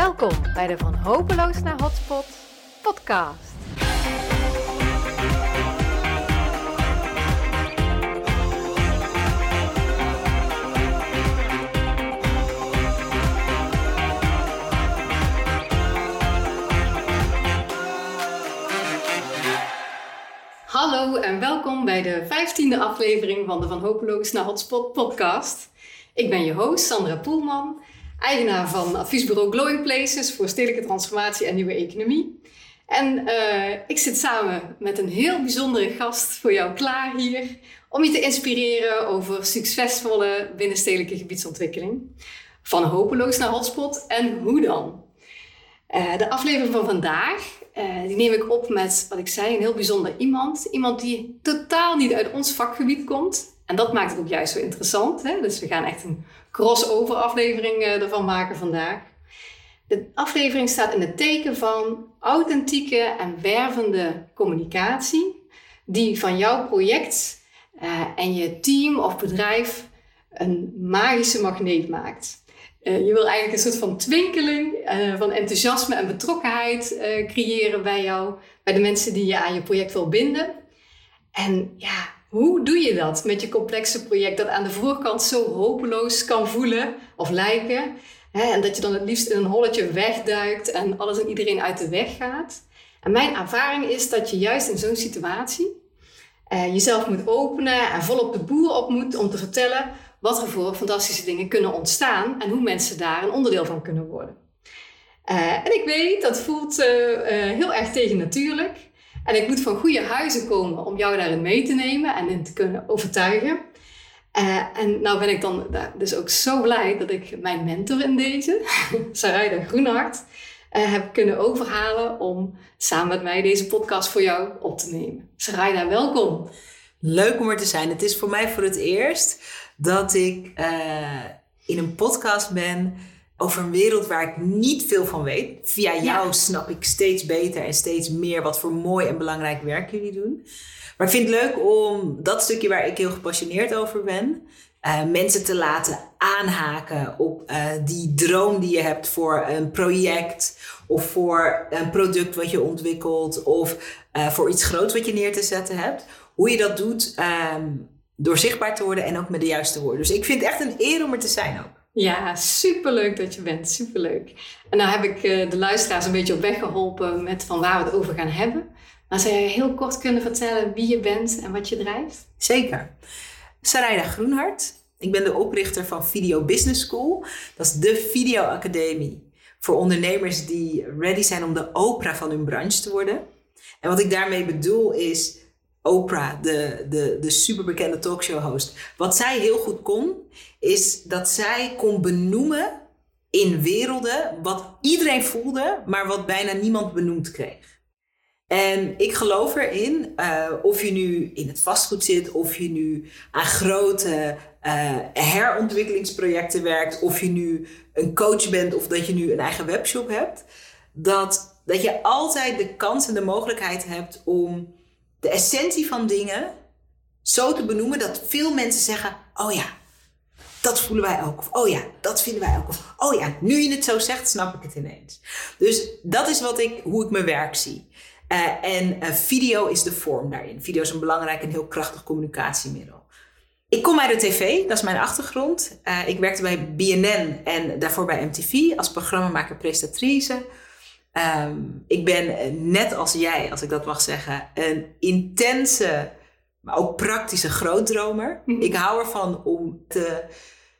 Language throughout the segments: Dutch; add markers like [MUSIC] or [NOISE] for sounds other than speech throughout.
Welkom bij de Van Hopeloos naar Hotspot podcast. Hallo en welkom bij de vijftiende aflevering van de Van Hopeloos naar Hotspot podcast. Ik ben je host Sandra Poelman, eigenaar van adviesbureau Glowing Places voor stedelijke transformatie en nieuwe economie. En uh, ik zit samen met een heel bijzondere gast voor jou klaar hier om je te inspireren over succesvolle binnenstedelijke gebiedsontwikkeling. Van hopeloos naar hotspot en hoe dan? Uh, de aflevering van vandaag uh, die neem ik op met, wat ik zei, een heel bijzonder iemand. Iemand die totaal niet uit ons vakgebied komt. En dat maakt het ook juist zo interessant. Hè? Dus we gaan echt een crossover aflevering uh, ervan maken vandaag. De aflevering staat in het teken van authentieke en wervende communicatie. Die van jouw project uh, en je team of bedrijf een magische magneet maakt. Uh, je wil eigenlijk een soort van twinkeling van enthousiasme en betrokkenheid creëren bij jou, bij de mensen die je aan je project wil binden. En ja, hoe doe je dat met je complexe project dat aan de voorkant zo hopeloos kan voelen of lijken? Hè, en dat je dan het liefst in een holletje wegduikt en alles en iedereen uit de weg gaat. En mijn ervaring is dat je juist in zo'n situatie jezelf moet openen en volop de boer op moet om te vertellen wat er voor fantastische dingen kunnen ontstaan en hoe mensen daar een onderdeel van kunnen worden. Uh, en ik weet, dat voelt uh, uh, heel erg tegennatuurlijk. En ik moet van goede huizen komen om jou daarin mee te nemen en in te kunnen overtuigen. en nou ben ik dan dus ook zo blij dat ik mijn mentor in deze, [LAUGHS] Sarayda Groenhart, heb kunnen overhalen om samen met mij deze podcast voor jou op te nemen. Sarayda, welkom. Leuk om er te zijn. Het is voor mij voor het eerst dat ik in een podcast ben over een wereld waar ik niet veel van weet. Via jou ja. snap ik steeds beter en steeds meer wat voor mooi en belangrijk werk jullie doen. Maar ik vind het leuk om dat stukje waar ik heel gepassioneerd over ben, uh, mensen te laten aanhaken op uh, die droom die je hebt voor een project of voor een product wat je ontwikkelt of voor iets groots wat je neer te zetten hebt. Hoe je dat doet, um, door zichtbaar te worden en ook met de juiste woorden. Dus ik vind het echt een eer om er te zijn ook. Ja, superleuk dat je bent. Superleuk. En nou heb ik uh, de luisteraars een beetje op weg geholpen met van waar we het over gaan hebben. Maar zou heel kort kunnen vertellen wie je bent en wat je drijft? Zeker. Sarayda Groenhart. Ik ben de oprichter van Video Business School. Dat is de videoacademie voor ondernemers die ready zijn om de opera van hun branche te worden. En wat ik daarmee bedoel is Oprah, de, de, de superbekende talkshow-host. Wat zij heel goed kon, is dat zij kon benoemen in werelden wat iedereen voelde, maar wat bijna niemand benoemd kreeg. En ik geloof erin, uh, of je nu in het vastgoed zit, of je nu aan grote uh, herontwikkelingsprojecten werkt, of je nu een coach bent of dat je nu een eigen webshop hebt, dat, dat je altijd de kans en de mogelijkheid hebt om de essentie van dingen zo te benoemen dat veel mensen zeggen: Oh ja, dat voelen wij ook. Of oh ja, dat vinden wij ook. Of oh ja, nu je het zo zegt, snap ik het ineens. Dus dat is wat ik, hoe ik mijn werk zie. Uh, en uh, video is de vorm daarin. Video is een belangrijk en heel krachtig communicatiemiddel. Ik kom uit de tv, dat is mijn achtergrond. Uh, ik werkte bij BNN en daarvoor bij MTV als programmamaker presentatrice. Um, ik ben eh, net als jij, als ik dat mag zeggen, een intense, maar ook praktische grootdromer. Mm Ik hou ervan om te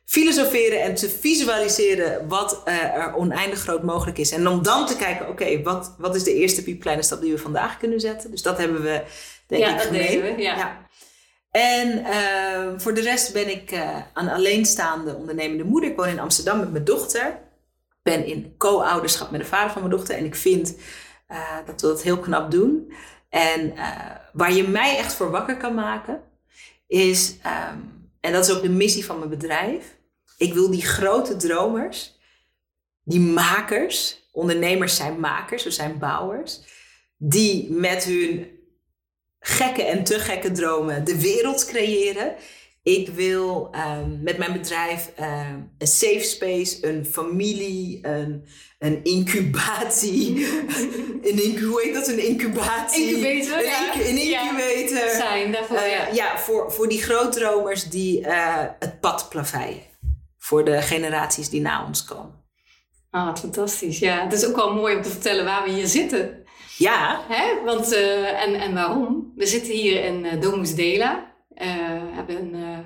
filosoferen en te visualiseren wat uh, er oneindig groot mogelijk is. En om dan te kijken, oké, okay, wat, wat is de eerste piepkleine stap die we vandaag kunnen zetten? Dus dat hebben we, denk ja, ik, gemeen. We, ja. ja. En uh, voor de rest ben ik uh, een alleenstaande ondernemende moeder. Ik woon in Amsterdam met mijn dochter ben in co-ouderschap met de vader van mijn dochter. En ik vind uh, dat we dat heel knap doen. En uh, waar je mij echt voor wakker kan maken, is, um, en dat is ook de missie van mijn bedrijf. Ik wil die grote dromers, die makers, ondernemers zijn makers, we zijn bouwers, die met hun gekke en te gekke dromen de wereld creëren Ik wil ehm, met mijn bedrijf ehm, een safe space, een familie, een, een incubatie. [LAUGHS] een incu hoe heet dat? Een incubatie. Incubator, een, ja. incu- een incubator. Ja, zijn daarvoor, Eh, ja. ja, voor, voor die grootdromers die eh, het pad plaveien. Voor de generaties die na ons komen. Ah, fantastisch. Ja, het is ook wel mooi om te vertellen waar we hier zitten. Ja, Hè? Want, eh, en, en waarom? We zitten hier in Domus Dela. Eh, hebben een eh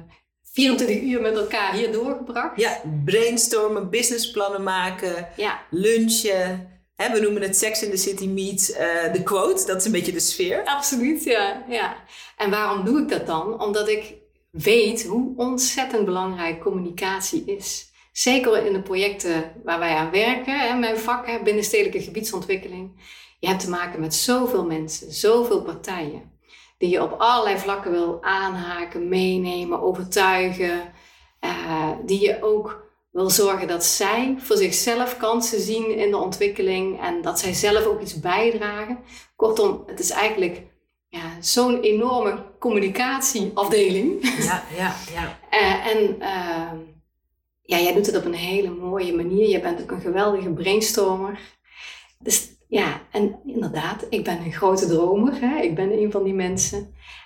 24 uur met elkaar hier doorgebracht. ja, brainstormen, businessplannen maken, Ja, lunchen. Hè, we noemen het Sex in the City meets eh, de quote. Dat is een beetje de sfeer. absoluut. Ja, ja. En waarom doe ik dat dan? Omdat ik weet hoe ontzettend belangrijk communicatie is. Zeker in de projecten waar wij aan werken. Hè, mijn vak, hè, binnenstedelijke gebiedsontwikkeling. Je hebt te maken met zoveel mensen, zoveel partijen. Die je op allerlei vlakken wil aanhaken, meenemen, overtuigen. eh, die je ook wil zorgen dat zij voor zichzelf kansen zien in de ontwikkeling. En dat zij zelf ook iets bijdragen. Kortom, het is eigenlijk ja, zo'n enorme communicatieafdeling. Ja, ja, ja. [LAUGHS] Eh, en ehm, ja, jij doet het op een hele mooie manier. Je bent ook een geweldige brainstormer. Dus ja, en inderdaad, ik ben een grote dromer. Hè? Ik ben een van die mensen.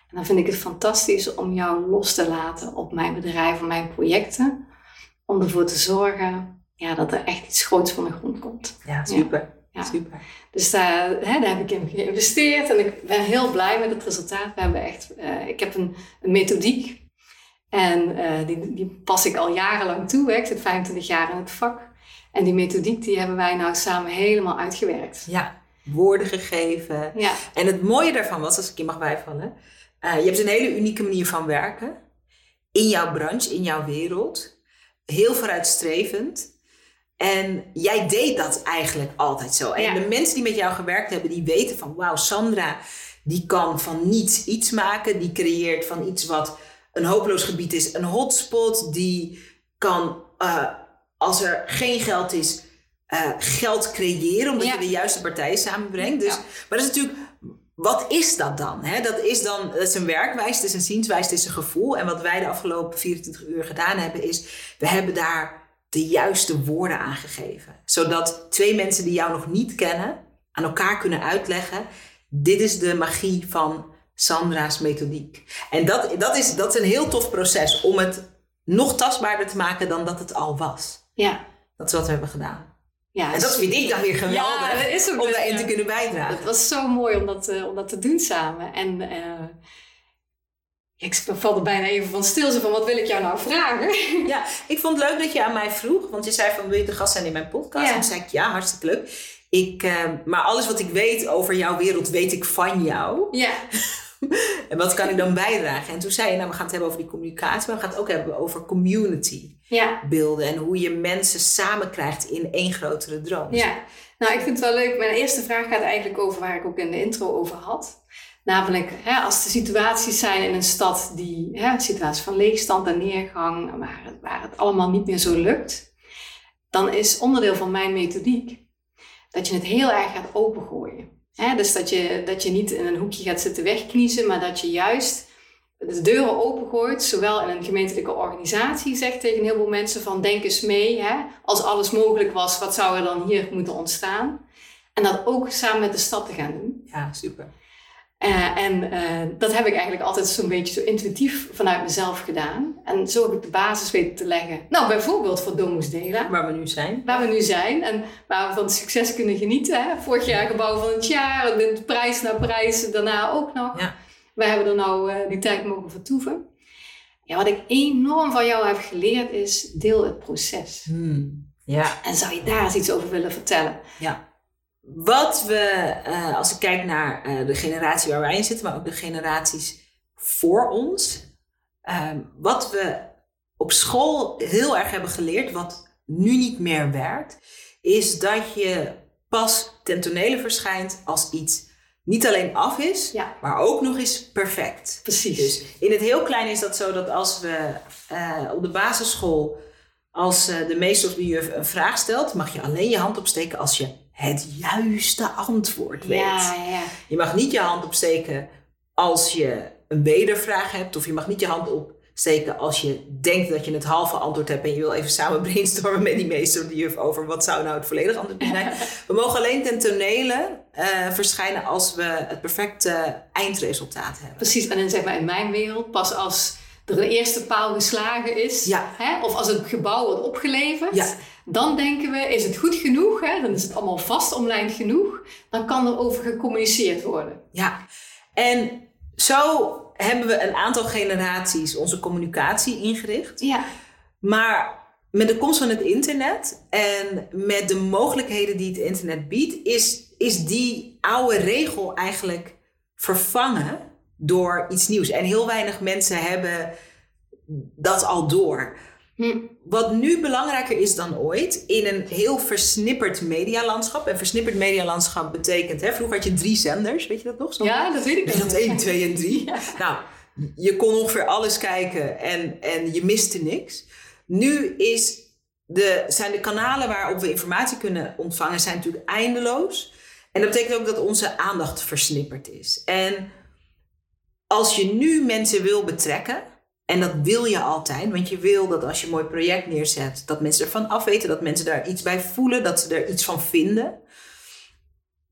En dan vind ik het fantastisch om jou los te laten op mijn bedrijf, op mijn projecten. Om ervoor te zorgen ja, dat er echt iets groots van de grond komt. Ja, super. Ja. Super. Dus daar, hè, daar heb ik in geïnvesteerd en ik ben heel blij met het resultaat. We hebben echt, eh, ik heb een, een methodiek en eh, die, die pas ik al jarenlang toe. Hè. Ik zit 25 jaar in het vak. En die methodiek die hebben wij nou samen helemaal uitgewerkt. Ja, woorden gegeven. Ja, En het mooie daarvan was, als ik je mag bijvallen, eh, je hebt een hele unieke manier van werken. In jouw branche, in jouw wereld. Heel vooruitstrevend. En jij deed dat eigenlijk altijd zo. En Ja. de mensen die met jou gewerkt hebben, die weten van... Wauw, Sandra, die kan van niets iets maken. Die creëert van iets wat een hopeloos gebied is, een hotspot. Die kan, eh, als er geen geld is, eh, geld creëren. Omdat Ja. je de juiste partijen samenbrengt. Dus, Ja. Maar dat is natuurlijk... Wat is dat dan? Hè? Dat is dan, dat is een werkwijze, het is een zienswijze, het is een gevoel. En wat wij de afgelopen 24 uur gedaan hebben, is we hebben daar de juiste woorden aan gegeven. Zodat twee mensen die jou nog niet kennen, aan elkaar kunnen uitleggen. Dit is de magie van Sandra's methodiek. En dat, dat, is, dat is een heel tof proces om het nog tastbaarder te maken dan dat het al was. Ja. Dat is wat we hebben gedaan. ja En dat vind ik dan weer geweldig Ja, is om daarin te kunnen bijdragen. Het was zo mooi om dat, eh, om dat te doen samen. En eh, ik val er bijna even van stil. Zo van, wat wil ik jou nou vragen? Ja, ik vond het leuk dat je aan mij vroeg. Want je zei van, wil je de gast zijn in mijn podcast? Ja. En toen zei ik, ja, hartstikke leuk. Ik, eh, maar alles wat ik weet over jouw wereld, weet ik van jou. Ja, [LAUGHS] [LAUGHS] En wat kan ik dan bijdragen? En toen zei je, nou, we gaan het hebben over die communicatie. Maar we gaan het ook hebben over community ja, beelden. En hoe je mensen samen krijgt in één grotere droom. ja. Nou, ik vind het wel leuk. Mijn eerste vraag gaat eigenlijk over waar ik ook in de intro over had. Namelijk, hè, als er situaties zijn in een stad die, hè, situaties van leegstand en neergang, waar het, waar het allemaal niet meer zo lukt, dan is onderdeel van mijn methodiek dat je het heel erg gaat opengooien. Dus dat je, dat je niet in een hoekje gaat zitten wegkniezen, maar dat je juist de deuren opengooit, zowel in een gemeentelijke organisatie, zegt tegen heel veel mensen van denk eens mee, als alles mogelijk was, wat zou er dan hier moeten ontstaan? En dat ook samen met de stad te gaan doen. Ja, super. Eh, en eh, dat heb ik eigenlijk altijd zo'n beetje zo intuïtief vanuit mezelf gedaan. En zo heb ik de basis weten te leggen. Nou, bijvoorbeeld voor Domus Dela, Waar we nu zijn. waar we nu zijn en waar we van het succes kunnen genieten. Hè. Vorig jaar gebouw van het jaar, de prijs na prijs, daarna ook nog. Ja. We hebben er nou eh, die tijd mogen vertoeven. Ja, wat ik enorm van jou heb geleerd is, deel het proces. Hmm. Ja. En zou je daar eens iets over willen vertellen? Ja. Wat we, eh, als ik kijk naar eh, de generatie waar wij in zitten, maar ook de generaties voor ons. ehm, wat we op school heel erg hebben geleerd, wat nu niet meer werkt, is dat je pas ten tonele verschijnt als iets niet alleen af is, Ja. maar ook nog eens perfect. Precies. Dus in het heel klein is dat zo dat als we eh, op de basisschool, als de meester of de juf een vraag stelt, mag je alleen je hand opsteken als je het juiste antwoord weet. Ja, ja. Je mag niet je hand opsteken als je een wedervraag hebt, of je mag niet je hand steken als je denkt dat je het halve antwoord hebt en je wil even samen [LAUGHS] brainstormen met die meester of die juf over wat zou nou het volledige antwoord zijn. [LAUGHS] We mogen alleen ten tonele uh, verschijnen als we het perfecte eindresultaat hebben. Precies, en dan zeg maar in mijn wereld, pas als er een eerste paal geslagen is, Ja. hè, of als het gebouw wordt opgeleverd, Ja. dan denken we, is het goed genoeg? Hè? Dan is het allemaal vast omlijnd genoeg. Dan kan er over gecommuniceerd worden. Ja, en zo hebben we een aantal generaties onze communicatie ingericht. Ja. Maar met de komst van het internet en met de mogelijkheden die het internet biedt, is, is die oude regel eigenlijk vervangen door iets nieuws. En heel weinig mensen hebben dat al door. Hm. Wat nu belangrijker is dan ooit in een heel versnipperd medialandschap. En versnipperd medialandschap betekent, hè, vroeger had je drie zenders, weet je dat nog? Zo? ja, dat weet ik nog. 1, 2 en 3. [LAUGHS] Nou, je kon ongeveer alles kijken en, en je miste niks. Nu is de, zijn de kanalen waarop we informatie kunnen ontvangen zijn natuurlijk eindeloos. En dat betekent ook dat onze aandacht versnipperd is. En als je nu mensen wil betrekken, en dat wil je altijd, want je wil dat als je een mooi project neerzet, dat mensen ervan afweten, dat mensen daar iets bij voelen, dat ze er iets van vinden.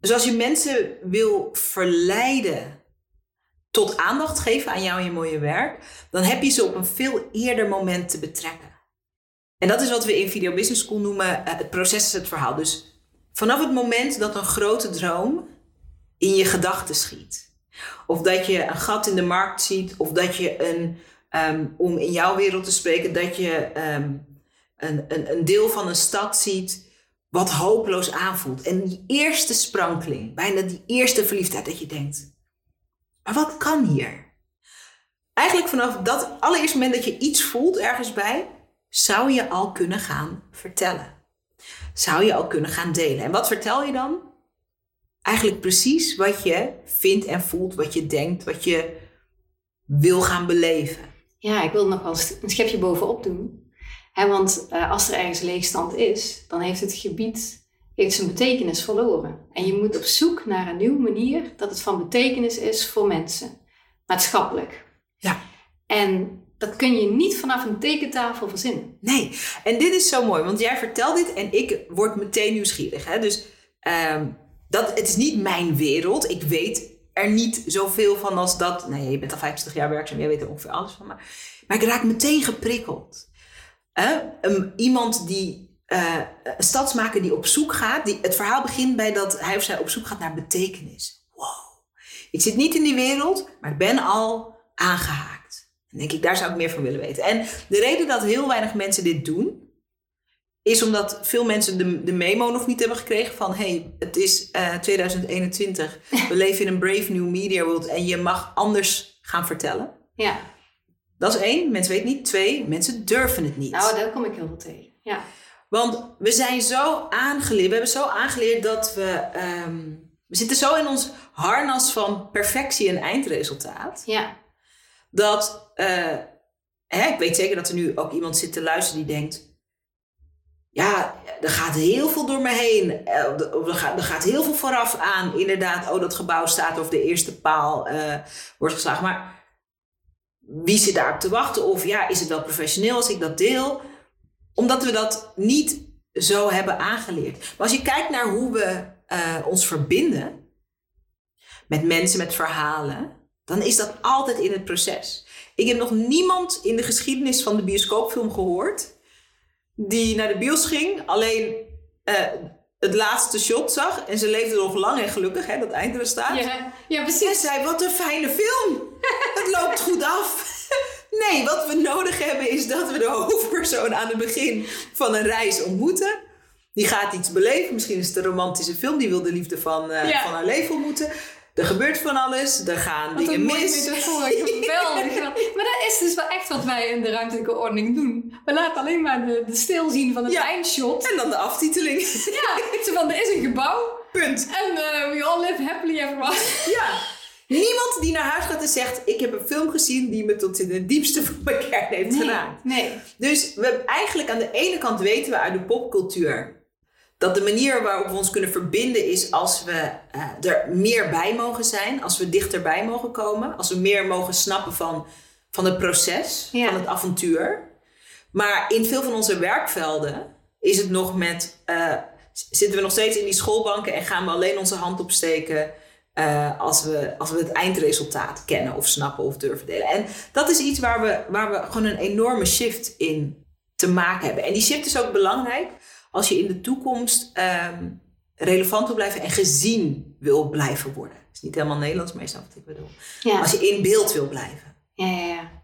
Dus als je mensen wil verleiden tot aandacht geven aan jou en je mooie werk, dan heb je ze op een veel eerder moment te betrekken. En dat is wat we in Video Business School noemen eh, het proces is het verhaal. Dus vanaf het moment dat een grote droom in je gedachten schiet, of dat je een gat in de markt ziet, of dat je een, ehm, om in jouw wereld te spreken, dat je ehm, een, een, een deel van een stad ziet wat hopeloos aanvoelt. En die eerste sprankeling, bijna die eerste verliefdheid, dat je denkt: maar wat kan hier? Eigenlijk vanaf dat allereerste moment dat je iets voelt ergens bij, zou je al kunnen gaan vertellen. Zou je al kunnen gaan delen. En wat vertel je dan? Eigenlijk precies wat je vindt en voelt, wat je denkt, wat je wil gaan beleven. Ja, ik wil nog wel een schepje bovenop doen. Want eh, als er ergens leegstand is, dan heeft het gebied heeft zijn betekenis verloren. En je moet op zoek naar een nieuwe manier dat het van betekenis is voor mensen. Maatschappelijk. Ja. En dat kun je niet vanaf een tekentafel verzinnen. Nee, en dit is zo mooi, want jij vertelt dit en ik word meteen nieuwsgierig. Hè? Dus ehm, dat, het is niet mijn wereld. Ik weet er niet zoveel van als dat. Nee, je bent al 25 jaar werkzaam, jij weet er ongeveer alles van. Maar, maar ik raak meteen geprikkeld. Iemand die, eh, een stadsmaker die op zoek gaat, die, het verhaal begint bij dat hij of zij op zoek gaat naar betekenis. Wow. Ik zit niet in die wereld, maar ik ben al aangehaakt. Dan denk ik, daar zou ik meer van willen weten. En de reden dat heel weinig mensen dit doen, is omdat veel mensen de, de memo nog niet hebben gekregen van hey, het is eh, 2021, we [LAUGHS] leven in een brave new media world en je mag anders gaan vertellen. Ja, Dat is één, mensen weten niet. Twee, mensen durven het niet. nou daar kom ik heel veel tegen. Ja, Want we zijn zo aangeleerd, we hebben zo aangeleerd dat we, ehm, we zitten zo in ons harnas van perfectie en eindresultaat. ja, dat, eh, hè, ik weet zeker dat er nu ook iemand zit te luisteren die denkt, ja, er gaat heel veel door me heen. Eh, Er gaat, er gaat heel veel vooraf aan. Inderdaad, oh, dat gebouw staat of de eerste paal eh, wordt geslagen. Maar wie zit daarop te wachten? Of ja, is het wel professioneel als ik dat deel? Omdat we dat niet zo hebben aangeleerd. Maar als je kijkt naar hoe we eh, ons verbinden met mensen, met verhalen, dan is dat altijd in het proces. Ik heb nog niemand in de geschiedenis van de bioscoopfilm gehoord die naar de bios ging, alleen eh, het laatste shot zag en ze leefde nog lang en gelukkig, hè, dat eindresultaat. ja, ja En precies. zei, wat een fijne film. [LAUGHS] Het loopt goed af. Nee, wat we nodig hebben is dat we de hoofdpersoon aan het begin van een reis ontmoeten. Die gaat iets beleven. Misschien is het een romantische film. Die wil de liefde van, eh, Ja. van haar leven ontmoeten. Er gebeurt van alles. Er gaan Wat dingen mis. Geweldig. [LAUGHS] Maar dat is dus wel echt wat wij in de ruimtelijke ordening doen. We laten alleen maar de, de stil zien van het Ja. eindshot. En dan de aftiteling. [LAUGHS] Ja, zo van, er is een gebouw. Punt. En eh, we all live happily ever after. [LAUGHS] Ja. Niemand die naar huis gaat en zegt... Ik heb een film gezien die me tot in het diepste van mijn kern heeft geraakt. nee. Dus we eigenlijk aan de ene kant weten we uit de popcultuur dat de manier waarop we ons kunnen verbinden is als we eh, er meer bij mogen zijn, als we dichterbij mogen komen, als we meer mogen snappen van van het proces, Ja. van het avontuur. Maar in veel van onze werkvelden is het nog met, eh, zitten we nog steeds in die schoolbanken en gaan we alleen onze hand opsteken eh, als, we, als we het eindresultaat kennen of snappen of durven delen. En dat is iets waar we, waar we gewoon een enorme shift in te maken hebben. En die shift is ook belangrijk als je in de toekomst ehm, relevant wil blijven en gezien wil blijven worden. Dat is niet helemaal Nederlands, maar je snapt wat ik bedoel. Ja. Als je in beeld wil blijven. Ja, ja, ja.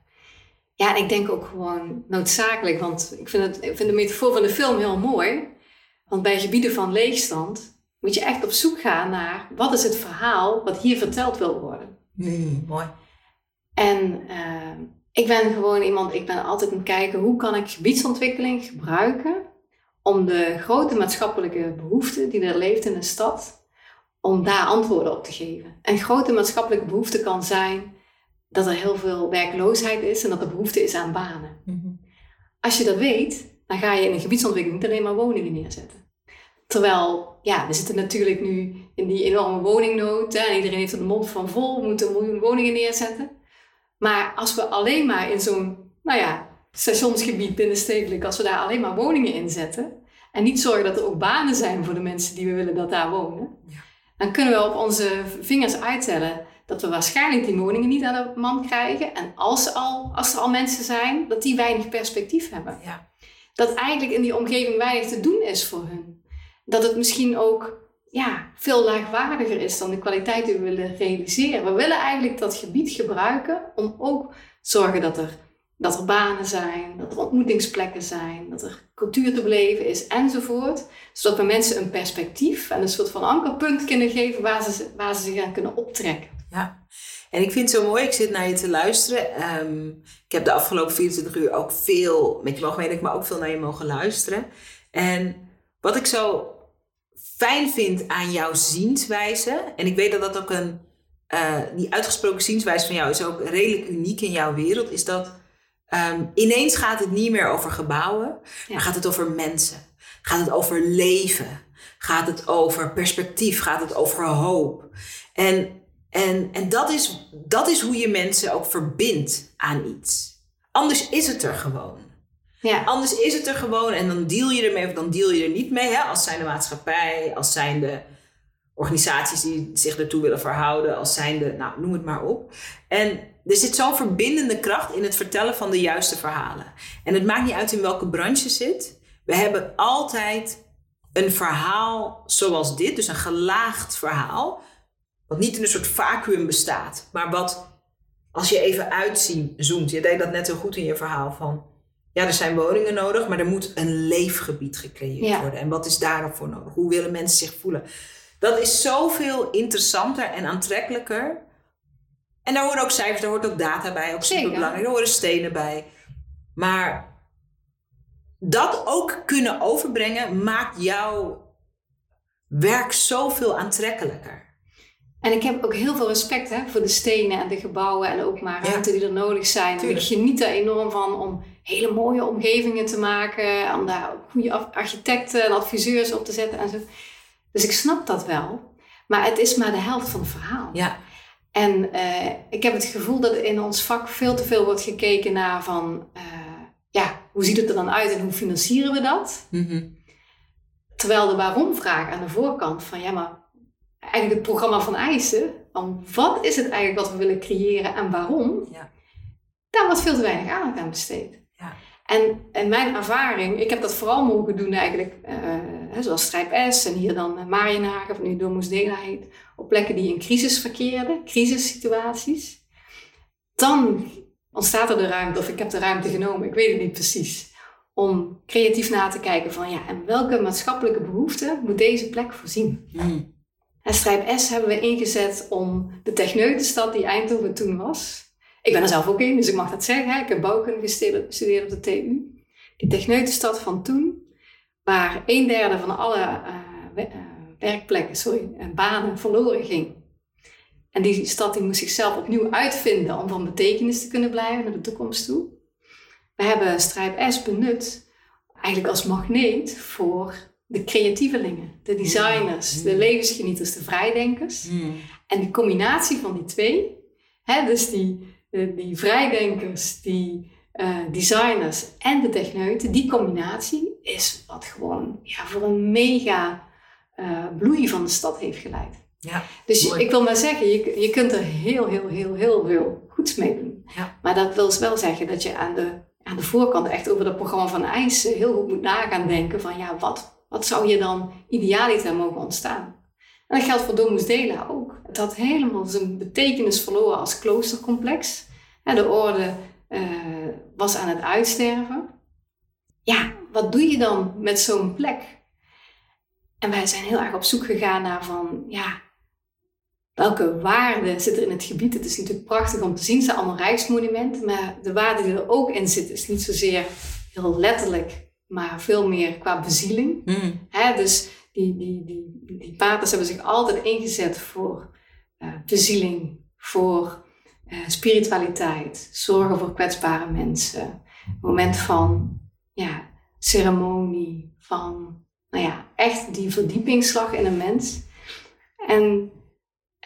Ja, en ik denk ook gewoon noodzakelijk, want ik vind, het, ik vind de metafoor van de film heel mooi. Want bij gebieden van leegstand moet je echt op zoek gaan naar wat is het verhaal wat hier verteld wil worden. mooi. En eh, ik ben gewoon iemand, ik ben altijd aan het kijken hoe kan ik gebiedsontwikkeling gebruiken om de grote maatschappelijke behoefte die er leeft in een stad, om daar antwoorden op te geven. Een grote maatschappelijke behoefte kan zijn dat er heel veel werkloosheid is en dat er behoefte is aan banen. Als je dat weet, dan ga je in een gebiedsontwikkeling niet alleen maar woningen neerzetten. Terwijl, ja, we zitten natuurlijk nu in die enorme woningnood. Hè, en iedereen heeft er de mond van vol, we moeten een miljoen woningen neerzetten. Maar als we alleen maar in zo'n, nou ja, stationsgebied binnenstedelijk, als we daar alleen maar woningen in zetten. En niet zorgen dat er ook banen zijn voor de mensen die we willen dat daar wonen. Ja. Dan kunnen we op onze vingers uittellen dat we waarschijnlijk die woningen niet aan de man krijgen. En als, al, als er al mensen zijn, dat die weinig perspectief hebben. Ja. Dat eigenlijk in die omgeving weinig te doen is voor hun. Dat het misschien ook ja, veel laagwaardiger is dan de kwaliteit die we willen realiseren. We willen eigenlijk dat gebied gebruiken om ook zorgen dat er, dat er banen zijn, dat er ontmoetingsplekken zijn, dat er cultuur te beleven is enzovoort. Zodat we mensen een perspectief en een soort van ankerpunt kunnen geven waar ze, waar ze zich aan kunnen optrekken. Ja, en ik vind het zo mooi, ik zit naar je te luisteren. Ehm, ik heb de afgelopen 24 uur ook veel met je mogen maar ook veel naar je mogen luisteren. En wat ik zo fijn vind aan jouw zienswijze, en ik weet dat dat ook een, eh, die uitgesproken zienswijze van jou is ook redelijk uniek in jouw wereld, is dat ehm, ineens gaat het niet meer over gebouwen, Ja. maar gaat het over mensen. Gaat het over leven? Gaat het over perspectief? Gaat het over hoop? En en, en dat, is, dat is hoe je mensen ook verbindt aan iets. Anders is het er gewoon. Ja, Anders is het er gewoon en dan deal je ermee of dan deal je er niet mee. Hè? Als zijn de maatschappij, als zijn de organisaties die zich ertoe willen verhouden, als zijn de, nou noem het maar op. En er zit zo'n verbindende kracht in het vertellen van de juiste verhalen. En het maakt niet uit in welke branche je zit. We hebben altijd een verhaal zoals dit, dus een gelaagd verhaal, wat niet in een soort vacuüm bestaat, maar wat als je even uitzoomt, je deed dat net zo goed in je verhaal van, ja, er zijn woningen nodig, maar er moet een leefgebied gecreëerd Ja. worden. En wat is daarvoor nodig? Hoe willen mensen zich voelen? Dat is zoveel interessanter en aantrekkelijker. En daar horen ook cijfers, daar hoort ook data bij, ook Zeker. superbelangrijk. Daar horen stenen bij. Maar dat ook kunnen overbrengen maakt jouw werk zoveel aantrekkelijker. En ik heb ook heel veel respect hè, voor de stenen en de gebouwen en ook maar Ja. ruimte die er nodig zijn. En ik geniet er enorm van om hele mooie omgevingen te maken, om daar goede architecten en adviseurs op te zetten en zo. Dus ik snap dat wel. Maar het is maar de helft van het verhaal. Ja, En eh, ik heb het gevoel dat in ons vak veel te veel wordt gekeken naar van, eh, ja, hoe ziet het er dan uit en hoe financieren we dat? Mhm. Terwijl de waarom-vraag aan de voorkant van ja, maar eigenlijk het programma van eisen, van wat is het eigenlijk wat we willen creëren en waarom, Ja. daar wordt veel te weinig aandacht aan besteed. En, en mijn ervaring, ik heb dat vooral mogen doen eigenlijk, eh, zoals Strijp S en hier dan Marienhagen, of nu Domus Dela heet, op plekken die in crisis verkeerden, crisissituaties. Dan ontstaat er de ruimte, of ik heb de ruimte genomen, ik weet het niet precies, om creatief na te kijken van ja, en welke maatschappelijke behoefte moet deze plek voorzien? Mhm. En Strijp S hebben we ingezet om de techneutenstad die Eindhoven toen was. Ik ben er zelf ook in, dus ik mag dat zeggen. hè. Ik heb bouwkunde gestudeerd op de TU. Die techneutenstad van toen, waar een derde van alle eh, eh, werkplekken, sorry, en banen verloren ging. En die stad die moest zichzelf opnieuw uitvinden om van betekenis te kunnen blijven naar de toekomst toe. We hebben Strijp S benut eigenlijk als magneet voor de creatievelingen, de designers, de levensgenieters, de vrijdenkers. Mhm. En die combinatie van die twee, hè, dus die, die vrijdenkers, die uh, designers en de techneuten, die combinatie is wat gewoon ja, voor een mega uh, bloei van de stad heeft geleid. Ja, dus ik wil maar zeggen, je, je kunt er heel, heel, heel, heel veel goeds mee doen. Ja. Maar dat wil wel zeggen dat je aan de, aan de voorkant echt over dat programma van IJs heel goed moet na gaan denken van ja, wat, wat zou je dan idealiter mogen ontstaan? En dat geldt voor Domus Dela ook. Het had helemaal zijn betekenis verloren als kloostercomplex. De orde uh, was aan het uitsterven. Ja, wat doe je dan met zo'n plek? En wij zijn heel erg op zoek gegaan naar van, ja, welke waarde zit er in het gebied? Het is natuurlijk prachtig om te zien, het zijn allemaal rijksmonumenten, maar de waarde die er ook in zit is niet zozeer heel letterlijk, maar veel meer qua bezieling. Mm. dus die, die, die, paters hebben zich altijd ingezet voor uh, bezieling, voor uh, spiritualiteit, zorgen voor kwetsbare mensen, moment van ja, ceremonie, van nou ja, echt die verdiepingsslag in een mens. En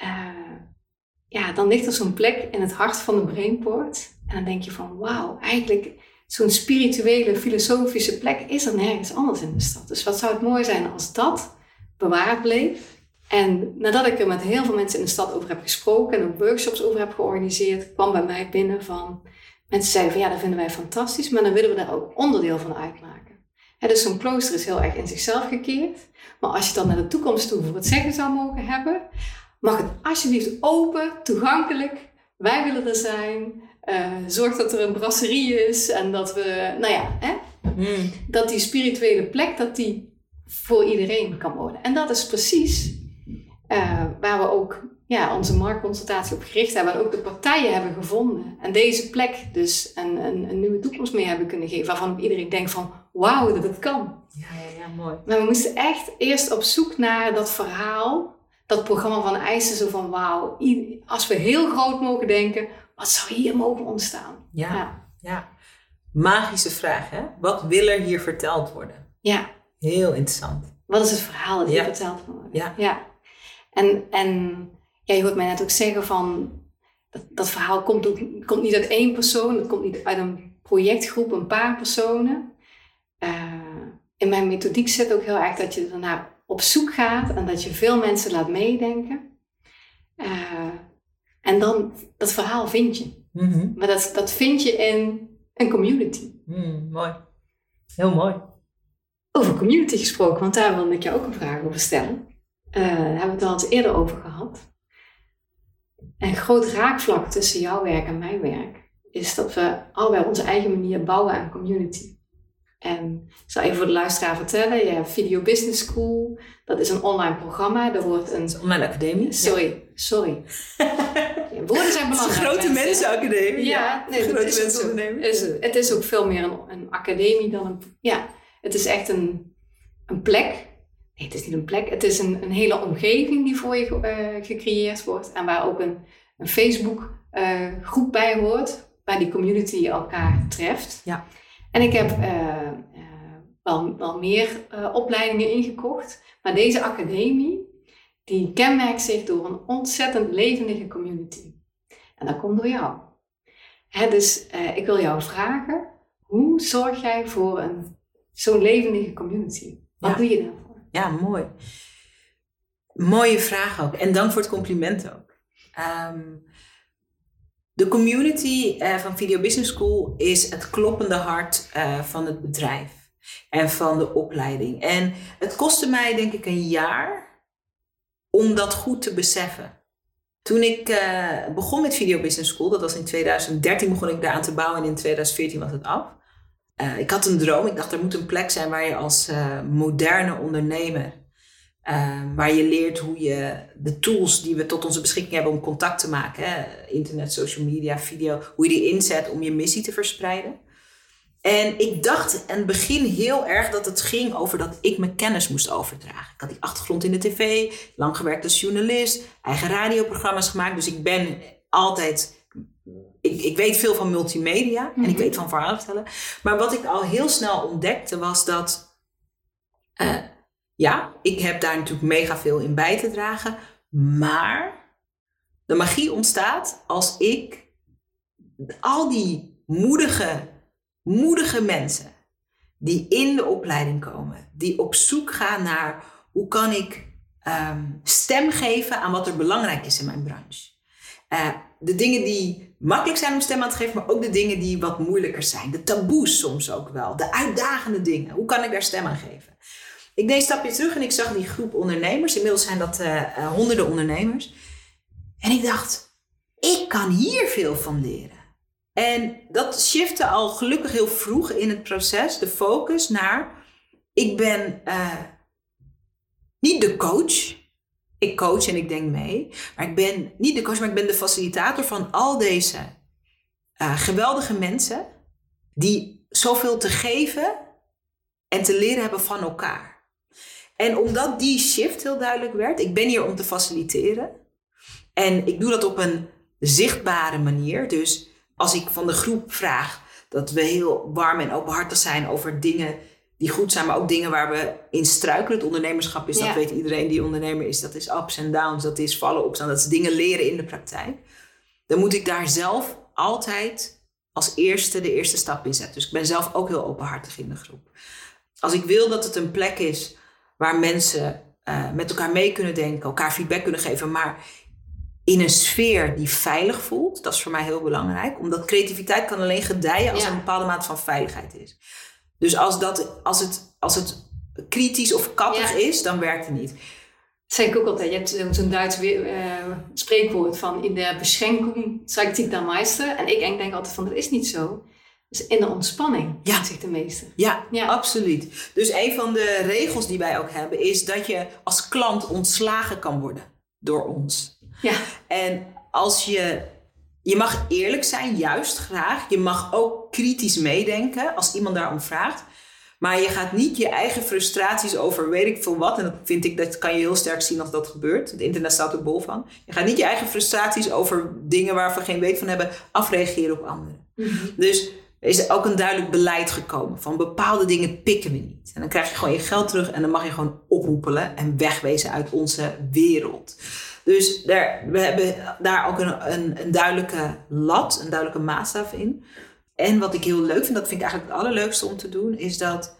uh, ja, dan ligt er zo'n plek in het hart van de Brainport. En dan denk je van wauw, eigenlijk zo'n spirituele, filosofische plek is er nergens anders in de stad. Dus wat zou het mooi zijn als dat bewaard bleef. En nadat ik er met heel veel mensen in de stad over heb gesproken en ook workshops over heb georganiseerd, kwam bij mij binnen van mensen zeiden van ja, dat vinden wij fantastisch, maar dan willen we daar ook onderdeel van uitmaken. He, dus zo'n klooster is heel erg in zichzelf gekeerd. Maar als je dan naar de toekomst toe voor het zeggen zou mogen hebben, mag het alsjeblieft open, toegankelijk. Wij willen er zijn. Uh, zorg dat er een brasserie is en dat we, nou ja, hè, hmm. dat die spirituele plek, dat die voor iedereen kan worden. En dat is precies uh, waar we ook ja, onze marktconsultatie op gericht hebben. En ook de partijen hebben gevonden. En deze plek dus een, een, een nieuwe toekomst mee hebben kunnen geven. Waarvan iedereen denkt van, wauw, dat het kan. Ja, ja, ja, mooi. Maar we moesten echt eerst op zoek naar dat verhaal. Dat programma van eisen zo van, wauw, als we heel groot mogen denken, wat zou hier mogen ontstaan? Ja, ja. ja. Magische vraag, hè? Wat wil er hier verteld worden? Ja. Heel interessant. Wat is het verhaal dat hier verteld wordt? Ja. ja. En, en ja, je hoort mij net ook zeggen van, dat, dat verhaal komt, ook, komt niet uit één persoon, het komt niet uit een projectgroep, een paar personen. Uh, in mijn methodiek zit ook heel erg dat je daarna op zoek gaat en dat je veel mensen laat meedenken. Uh, en dan, dat verhaal vind je. Mm Maar dat, dat vind je in een community. Mm, mooi. Heel mooi. Over community gesproken, want daar wil ik je ook een vraag over stellen. Uh, daar hebben we het al eens eerder over gehad. Een groot raakvlak tussen jouw werk en mijn werk is dat we allebei op onze eigen manier bouwen aan community. En ik zal even voor de luisteraar vertellen, je hebt Video Business School, dat is een online programma. Er wordt een... online academie. Sorry, sorry. [LAUGHS] woorden zijn belangrijk. Een grote mensenacademie. Ja, nee, grote het is, ook, is, het is ook veel meer een, een, academie dan een... Ja, het is echt een, een plek. Nee, het is niet een plek. Het is een, een hele omgeving die voor je uh, gecreëerd wordt. En waar ook een, een Facebook uh, groep bij hoort. Waar die community elkaar treft. Ja. En ik heb uh, wel, wel meer opleidingen ingekocht. Maar deze academie, die kenmerkt zich door een ontzettend levendige community. En dat komt door jou. Dus ik wil jou vragen, hoe zorg jij voor een, zo'n levendige community? Wat doe je daarvoor? Ja, mooi. Mooie vraag ook. En dank voor het compliment ook. Um, de community uh, van Video Business School is het kloppende hart uh, van het bedrijf en van de opleiding. En het kostte mij denk ik een jaar om dat goed te beseffen. Toen ik uh, begon met Video Business School, dat was in 2013 begon ik daar aan te bouwen en in 2014 was het af. ik had een droom, ik dacht er moet een plek zijn waar je als moderne ondernemer waar je leert hoe je de tools die we tot onze beschikking hebben om contact te maken, hè, internet, social media, video, hoe je die inzet om je missie te verspreiden. En ik dacht in het begin heel erg dat het ging over dat ik mijn kennis moest overdragen. Ik had die achtergrond in de tv, lang gewerkt als journalist, eigen radioprogramma's gemaakt. Dus ik ben altijd. Ik, ik weet veel van multimedia en ik mhm. weet van verhalen vertellen. Maar wat ik al heel snel ontdekte was dat. Uh, ja, ik heb daar natuurlijk mega veel in bij te dragen. Maar de magie ontstaat als ik al die moedige, moedige mensen die in de opleiding komen, die op zoek gaan naar hoe kan ik ehm, stem geven aan wat er belangrijk is in mijn branche. Uh, de dingen die makkelijk zijn om stem aan te geven, maar ook de dingen die wat moeilijker zijn. De taboes soms ook wel, de uitdagende dingen. Hoe kan ik daar stem aan geven? Ik deed een stapje terug en ik zag die groep ondernemers. Inmiddels zijn dat uh, honderden ondernemers. En ik dacht, ik kan hier veel van leren. En dat shifte al gelukkig heel vroeg in het proces, de focus naar, ik ben uh, niet de coach. Ik coach en ik denk mee. Maar ik ben niet de coach, maar ik ben de facilitator van al deze uh, geweldige mensen die zoveel te geven en te leren hebben van elkaar. En omdat die shift heel duidelijk werd, ik ben hier om te faciliteren. En ik doe dat op een zichtbare manier. Dus als ik van de groep vraag dat we heel warm en openhartig zijn over dingen die goed zijn, maar ook dingen waar we in struikelen. Het ondernemerschap is, dat weet iedereen die ondernemer is, dat is ups en downs, dat is vallen, opstaan, dat is dingen leren in de praktijk. Dan moet ik daar zelf altijd als eerste de eerste stap in zetten. Dus ik ben zelf ook heel openhartig in de groep. Als ik wil dat het een plek is waar mensen uh, met elkaar mee kunnen denken, elkaar feedback kunnen geven, maar in een sfeer die veilig voelt. Dat is voor mij heel belangrijk. Omdat creativiteit kan alleen gedijen als er een bepaalde mate van veiligheid is. Dus als, dat, als, het, als het kritisch of kattig is, dan werkt het niet. Dat zeg ik ook altijd. Je hebt zo'n Duits uh, spreekwoord van in de beschenking zeigt zich dan meester. En ik denk, denk altijd van dat is niet zo. Dus in de ontspanning ja. zich de meester. Ja, ja, absoluut. Dus een van de regels die wij ook hebben is dat je als klant ontslagen kan worden door ons. Ja. En als je, je mag eerlijk zijn, juist graag. Je mag ook kritisch meedenken als iemand daarom vraagt. Maar je gaat niet je eigen frustraties over weet ik veel wat. En dat vind ik, dat kan je heel sterk zien als dat gebeurt. Het internet staat er bol van. Je gaat niet je eigen frustraties over dingen waarvan we geen weet van hebben, afreageren op anderen. Mhm. Dus er is ook een duidelijk beleid gekomen van bepaalde dingen pikken we niet. En dan krijg je gewoon je geld terug en dan mag je gewoon ophoepelen en wegwezen uit onze wereld. Dus daar, we hebben daar ook een, een, een duidelijke lat, een duidelijke maatstaf in. En wat ik heel leuk vind, dat vind ik eigenlijk het allerleukste om te doen, is dat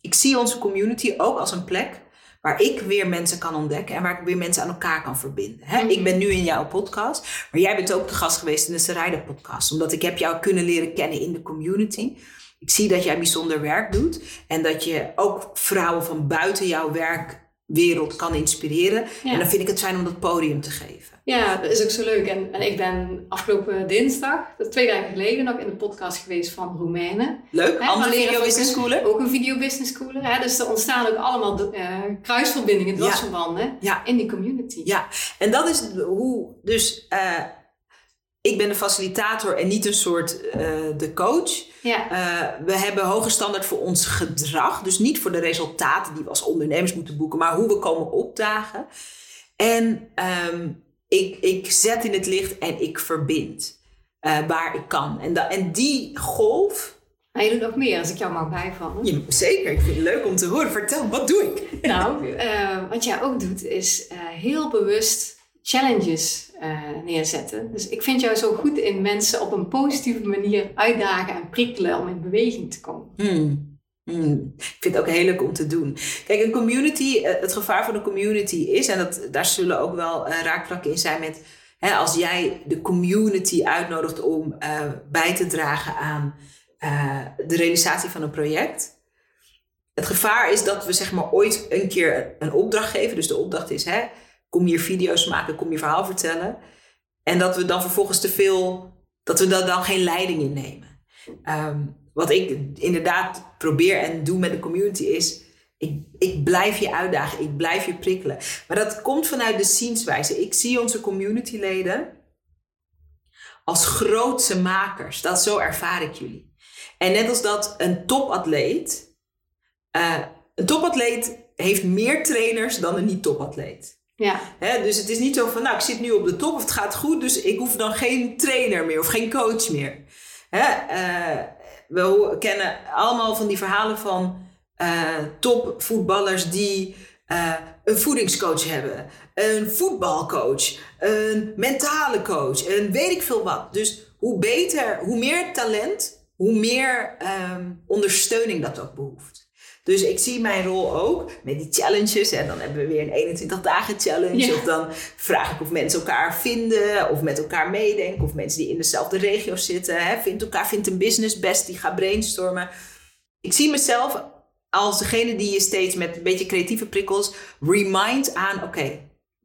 ik zie onze community ook als een plek waar ik weer mensen kan ontdekken en waar ik weer mensen aan elkaar kan verbinden. Hè? Ik ben nu in jouw podcast, maar jij bent ook de gast geweest in de Sarayda podcast, omdat ik heb jou kunnen leren kennen in de community. Ik zie dat jij bijzonder werk doet en dat je ook vrouwen van buiten jouw werk wereld kan inspireren. En dan vind ik het fijn om dat podium te geven. Ja, dat is ook zo leuk. En, en ik ben afgelopen dinsdag, twee dagen geleden, nog in de podcast geweest van Roemenen. Leuk, hè, andere video business schooler. Ook een video business schooler. Hè? Dus er ontstaan ook allemaal uh, kruisverbindingen, dwarsverbanden ja. in die community. Ja, en dat is hoe dus... Uh, ik ben de facilitator en niet een soort uh, de coach. Ja. Uh, we hebben hoge standaard voor ons gedrag. Dus niet voor de resultaten die we als ondernemers moeten boeken, maar hoe we komen opdagen. En um, ik, ik zet in het licht en ik verbind uh, waar ik kan. En, da en die golf. Maar je doet nog meer als ik jou mag bijvallen. Ja, zeker, ik vind het leuk om te horen. Vertel, wat doe ik? Nou, wat jij ook doet is heel bewust challenges uh, neerzetten. Dus ik vind jou zo goed in mensen op een positieve manier uitdagen en prikkelen om in beweging te komen. Hmm. Hmm. Ik vind het ook heel leuk om te doen. Kijk, een community, eh, het gevaar van een community is, en dat, daar zullen ook wel uh, raakvlakken in zijn met, hè, als jij de community uitnodigt om bij te dragen aan de realisatie van een project. Het gevaar is dat we zeg maar ooit een keer een opdracht geven. Dus de opdracht is, hè, kom hier video's maken, kom je verhaal vertellen. En dat we dan vervolgens te veel, dat we daar dan geen leiding in nemen. Ehm, wat ik inderdaad probeer en doe met de community is, ik, ik blijf je uitdagen, ik blijf je prikkelen. Maar dat komt vanuit de zienswijze. Ik zie onze communityleden als grootse makers. Dat zo ervaar ik jullie. En net als dat een topatleet, uh, een topatleet heeft meer trainers dan een niet-topatleet. Ja. dus het is niet zo van, nou, ik zit nu op de top of het gaat goed, dus ik hoef dan geen trainer meer of geen coach meer. Eh, we kennen allemaal van die verhalen van uh, topvoetballers die uh, een voedingscoach hebben, een voetbalcoach, een mentale coach, een weet ik veel wat. Dus hoe beter, hoe meer talent, hoe meer ehm, ondersteuning dat ook behoeft. Dus ik zie mijn rol ook met die challenges. En dan hebben we weer een 21 dagen challenge. Of dan vraag ik of mensen elkaar vinden. Of met elkaar meedenken. Of mensen die in dezelfde regio zitten. Hè, vindt elkaar, vindt een business best. Die gaat brainstormen. Ik zie mezelf als degene die je steeds met een beetje creatieve prikkels remind aan, oké,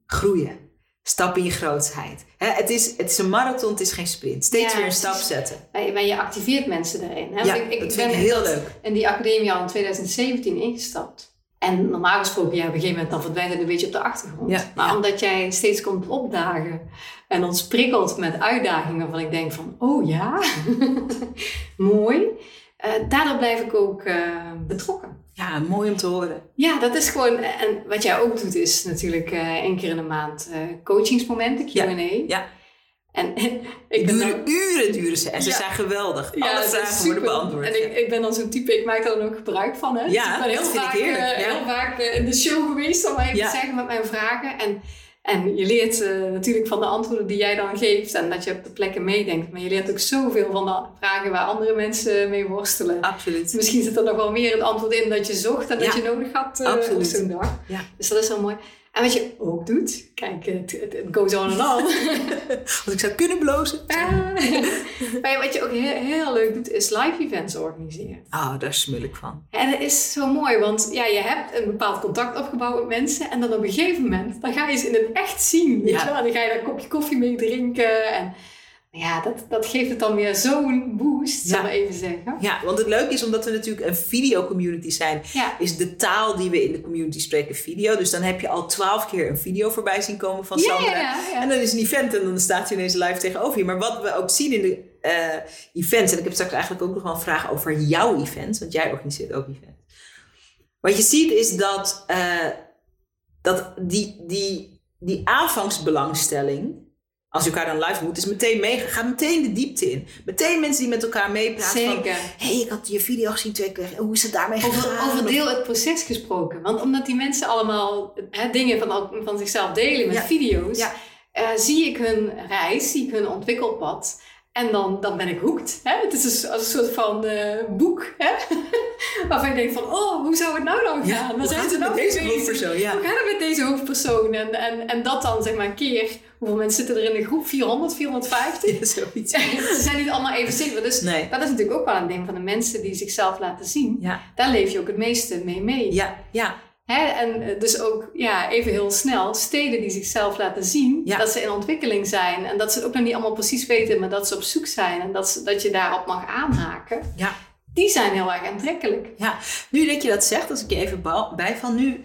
groeien. Stap in je grootheid. het, is, het is een marathon, het is geen sprint. Steeds weer een stap zetten. Maar je activeert mensen daarin. Hè? Ja, ik, ik dat ben heel leuk. in die academie al in 2017 ingestapt. En normaal gesproken, ja, op een gegeven moment dan verdwijnt het een beetje op de achtergrond. Ja, maar omdat jij steeds komt opdagen en ons prikkelt met uitdagingen waarvan ik denk van, oh ja, [LAUGHS] mooi. Uh, daardoor blijf ik ook uh, betrokken. Ja, mooi om te horen. Ja, dat is gewoon. En wat jij ook doet, is natuurlijk uh, één keer in de maand coachingsmomenten, QA. Ja. ja. En, [LAUGHS] ik duren, uren duren ze en ze zijn geweldig. Ja, Alle vragen worden beantwoord. En ik, ik ben dan zo'n type, ik maak daar dan ook gebruik van. Hè? Ja, dus ik ben heel vaak, ik heel vaak in de show geweest om even te zeggen met mijn vragen. En en je leert uh, natuurlijk van de antwoorden die jij dan geeft en dat je op de plekken meedenkt. Maar je leert ook zoveel van de vragen waar andere mensen mee worstelen. Absoluut. Misschien zit er nog wel meer het antwoord in dat je zocht en dat je nodig had uh, op zo'n dag. Ja. Dus dat is wel mooi. En wat je ook doet, kijk, het, goes on and on. [LAUGHS] Want ik zou kunnen blozen. [LAUGHS] maar wat je ook heel, heel, leuk doet, is live events organiseren. Ah, oh, daar smul ik van. En dat is zo mooi, want ja, je hebt een bepaald contact opgebouwd met mensen. En dan op een gegeven moment, dan ga je ze in het echt zien. Weet je wel? En dan ga je daar een kopje koffie mee drinken. En ja, dat, dat geeft het dan weer zo'n boost, ja. we even zeggen. Ja, want het leuke is omdat we natuurlijk een video-community zijn, is de taal die we in de community spreken video. Dus dan heb je al twaalf keer een video voorbij zien komen van Sandra. en dan is een event en dan staat je ineens live tegenover je. Maar wat we ook zien in de uh, events, en ik heb straks eigenlijk ook nog wel een vraag over jouw event, want jij organiseert ook events. Wat je ziet is dat, uh, dat die, die, die aanvangsbelangstelling als je elkaar dan live moet, is meteen mee. Ga meteen de diepte in. Meteen mensen die met elkaar meepraten. Zeker. Hé, hey, ik had je video gezien twee keer. Hoe is het daarmee gegaan? Over deel het proces gesproken. Want omdat die mensen allemaal hè, dingen van, van zichzelf delen met video's, ja. Uh, zie ik hun reis, zie ik hun ontwikkelpad. En dan, dan ben ik hoekt. Hè? Het is een, als een soort van uh, boek. Hè? [LAUGHS] Waarvan je denkt van, oh, hoe zou het nou dan gaan? Ja, hoe gaat het nou met deze hoofdpersoon? Ja. Hoe gaat het met deze hoofdpersoon? En, en, en dat dan zeg maar een keer. Hoeveel mensen zitten er in de groep? 400, 450? Ja, zoiets. Ze zijn niet allemaal even zichtbaar. Dus nee. dat is natuurlijk ook wel een ding van de mensen die zichzelf laten zien. Ja. Daar leef je ook het meeste mee mee. Ja, ja. Hè? En eh, dus ook ja, even heel snel steden die zichzelf laten zien. Dat ze in ontwikkeling zijn. En dat ze het ook nog niet allemaal precies weten, maar dat ze op zoek zijn. En dat, ze, dat je daarop mag aanhaken. Ja. Die zijn heel erg aantrekkelijk. Ja, nu dat je dat zegt, als ik je even bij van nu.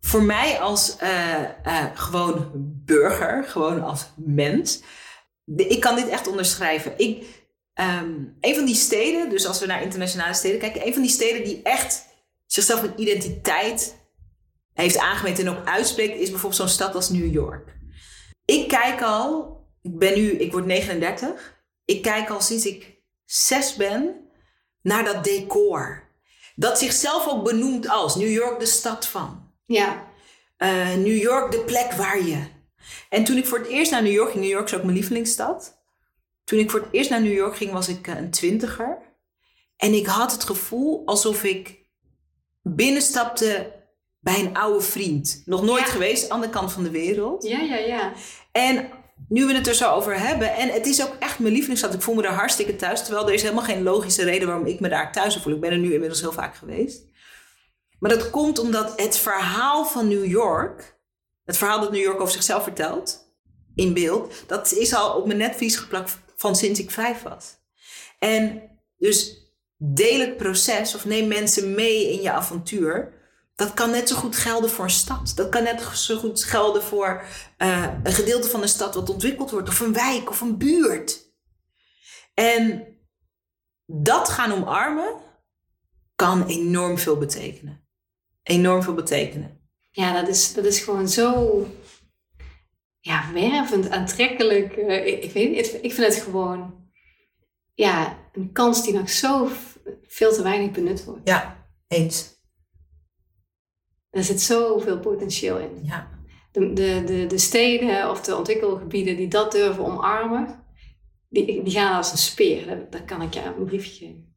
Voor mij als uh, uh, gewoon burger, gewoon als mens. ik kan dit echt onderschrijven. Ik, um, een van die steden, dus als we naar internationale steden kijken. Een van die steden die echt zichzelf een identiteit heeft aangemeten en ook uitspreekt, is bijvoorbeeld zo'n stad als New York. Ik kijk al, ik ben nu, ik word 39. Ik kijk al sinds ik zes ben naar dat decor. Dat zichzelf ook benoemt als New York de stad van. Ja. Uh, New York de plek waar je. En toen ik voor het eerst naar New York ging, New York is ook mijn lievelingsstad. Toen ik voor het eerst naar New York ging, was ik eh, een twintiger. En ik had het gevoel alsof ik binnenstapte bij een oude vriend. Nog nooit geweest, andere kant van de wereld. Ja, ja, ja. En nu we het er zo over hebben, en het is ook echt mijn lievelingsstad. Ik voel me daar hartstikke thuis. Terwijl er is helemaal geen logische reden waarom ik me daar thuis voel. Ik ben er nu inmiddels heel vaak geweest. Maar dat komt omdat het verhaal van New York, het verhaal dat New York over zichzelf vertelt, in beeld, dat is al op mijn netvlies geplakt van sinds ik vijf was. En dus deel het proces of neem mensen mee in je avontuur. Dat kan net zo goed gelden voor een stad. Dat kan net zo goed gelden voor uh, een gedeelte van een stad wat ontwikkeld wordt, of een wijk of een buurt. En dat gaan omarmen kan enorm veel betekenen. Enorm veel betekenen. Ja, dat is, dat is gewoon zo ja, wervend, aantrekkelijk. Uh, ik, ik, weet, ik vind het gewoon ja, een kans die nog zo veel te weinig benut wordt. Ja, eens. Er zit zoveel potentieel in. Ja. De, de, de, de steden of de ontwikkelgebieden die dat durven omarmen, die, die gaan als een speer. Dat, dat kan ik je een briefje geven.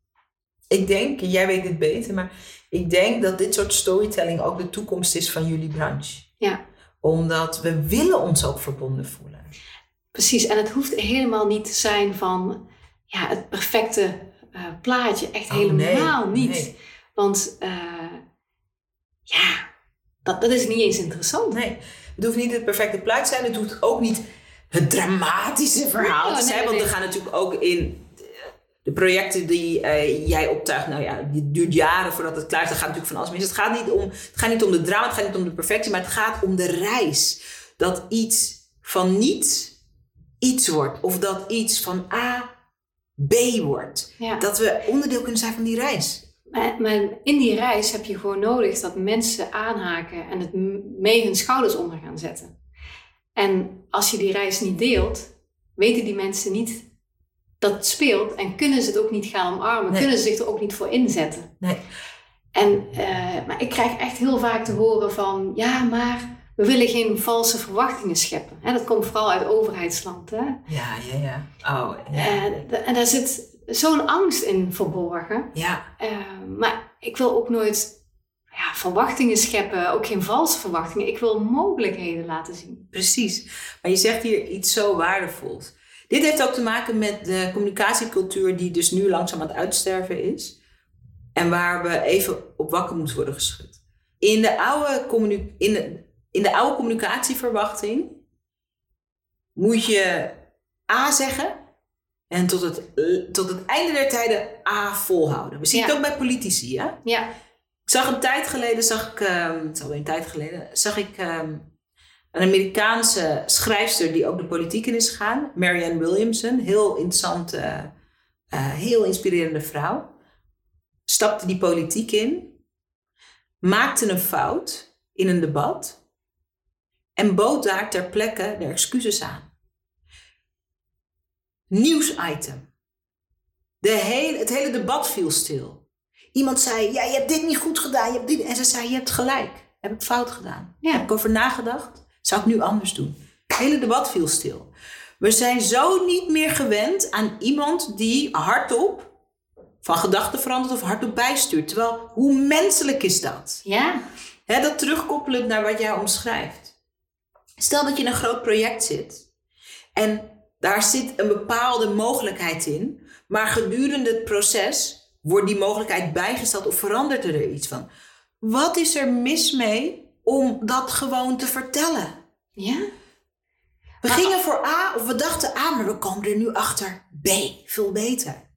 Ik denk, jij weet het beter, maar ik denk dat dit soort storytelling ook de toekomst is van jullie branche. Ja. Omdat we willen ons ook verbonden voelen. Precies, en het hoeft helemaal niet te zijn van ja, het perfecte uh, plaatje. Echt Oh, helemaal nee, niet. nee. Want uh, ja, dat, dat is niet eens interessant. Nee, het hoeft niet het perfecte plaatje te zijn. Het hoeft ook niet het dramatische verhaal te zijn. want we gaan natuurlijk ook in de projecten die eh, jij optuigt. Nou ja, het duurt jaren voordat het klaar is. Dat gaat natuurlijk van alles mis. Het gaat, niet om, het gaat niet om de drama, het gaat niet om de perfectie. Maar het gaat om de reis. Dat iets van niets iets wordt. Of dat iets van A, B wordt. Ja. Dat we onderdeel kunnen zijn van die reis. Maar, maar in die reis heb je gewoon nodig dat mensen aanhaken en het mee hun schouders onder gaan zetten. En als je die reis niet deelt, weten die mensen niet dat speelt en kunnen ze het ook niet gaan omarmen, Nee. kunnen ze zich er ook niet voor inzetten. Nee. En uh, maar ik krijg echt heel vaak te horen van, ja, maar we willen geen valse verwachtingen scheppen. Hè, dat komt vooral uit overheidsland. Hè? Ja, ja, ja. Oh, ja. En, d- en daar zit zo'n angst in verborgen. ja. Uh, maar ik wil ook nooit ja, verwachtingen scheppen, ook geen valse verwachtingen. Ik wil mogelijkheden laten zien. Precies. Maar je zegt hier iets zo waardevols. Dit heeft ook te maken met de communicatiecultuur die dus nu langzaam aan het uitsterven is. En waar we even op wakker moeten worden geschud. In de oude, communi- in de, in de oude communicatieverwachting moet je A zeggen en tot het, tot het einde der tijden A volhouden. We zien Ja. het ook bij politici. Hè? Ja, Ik zag een tijd geleden, zag ik, um, het is alweer een tijd geleden, zag ik um, een Amerikaanse schrijfster die ook de politiek in is gegaan, Marianne Williamson, heel interessante, uh, heel inspirerende vrouw. Stapte die politiek in, maakte een fout in een debat en bood daar ter plekke de excuses aan. Nieuwsitem. De hele, het hele debat viel stil. Iemand zei, ja, je hebt dit niet goed gedaan. Je hebt dit... En ze zei, je hebt gelijk. Heb ik fout gedaan. Ja. Heb ik over nagedacht? Zou ik nu anders doen? Het hele debat viel stil. We zijn zo niet meer gewend aan iemand die hardop van gedachten verandert of hardop bijstuurt. Terwijl, hoe menselijk is dat? ja, dat terugkoppelend naar wat jij omschrijft. Stel dat je in een groot project zit en daar zit een bepaalde mogelijkheid in, maar gedurende het proces wordt die mogelijkheid bijgesteld of verandert er iets van. Wat is er mis mee om dat gewoon te vertellen? ja. We Maar- gingen voor A of we dachten A, maar we komen er nu achter B. Veel beter.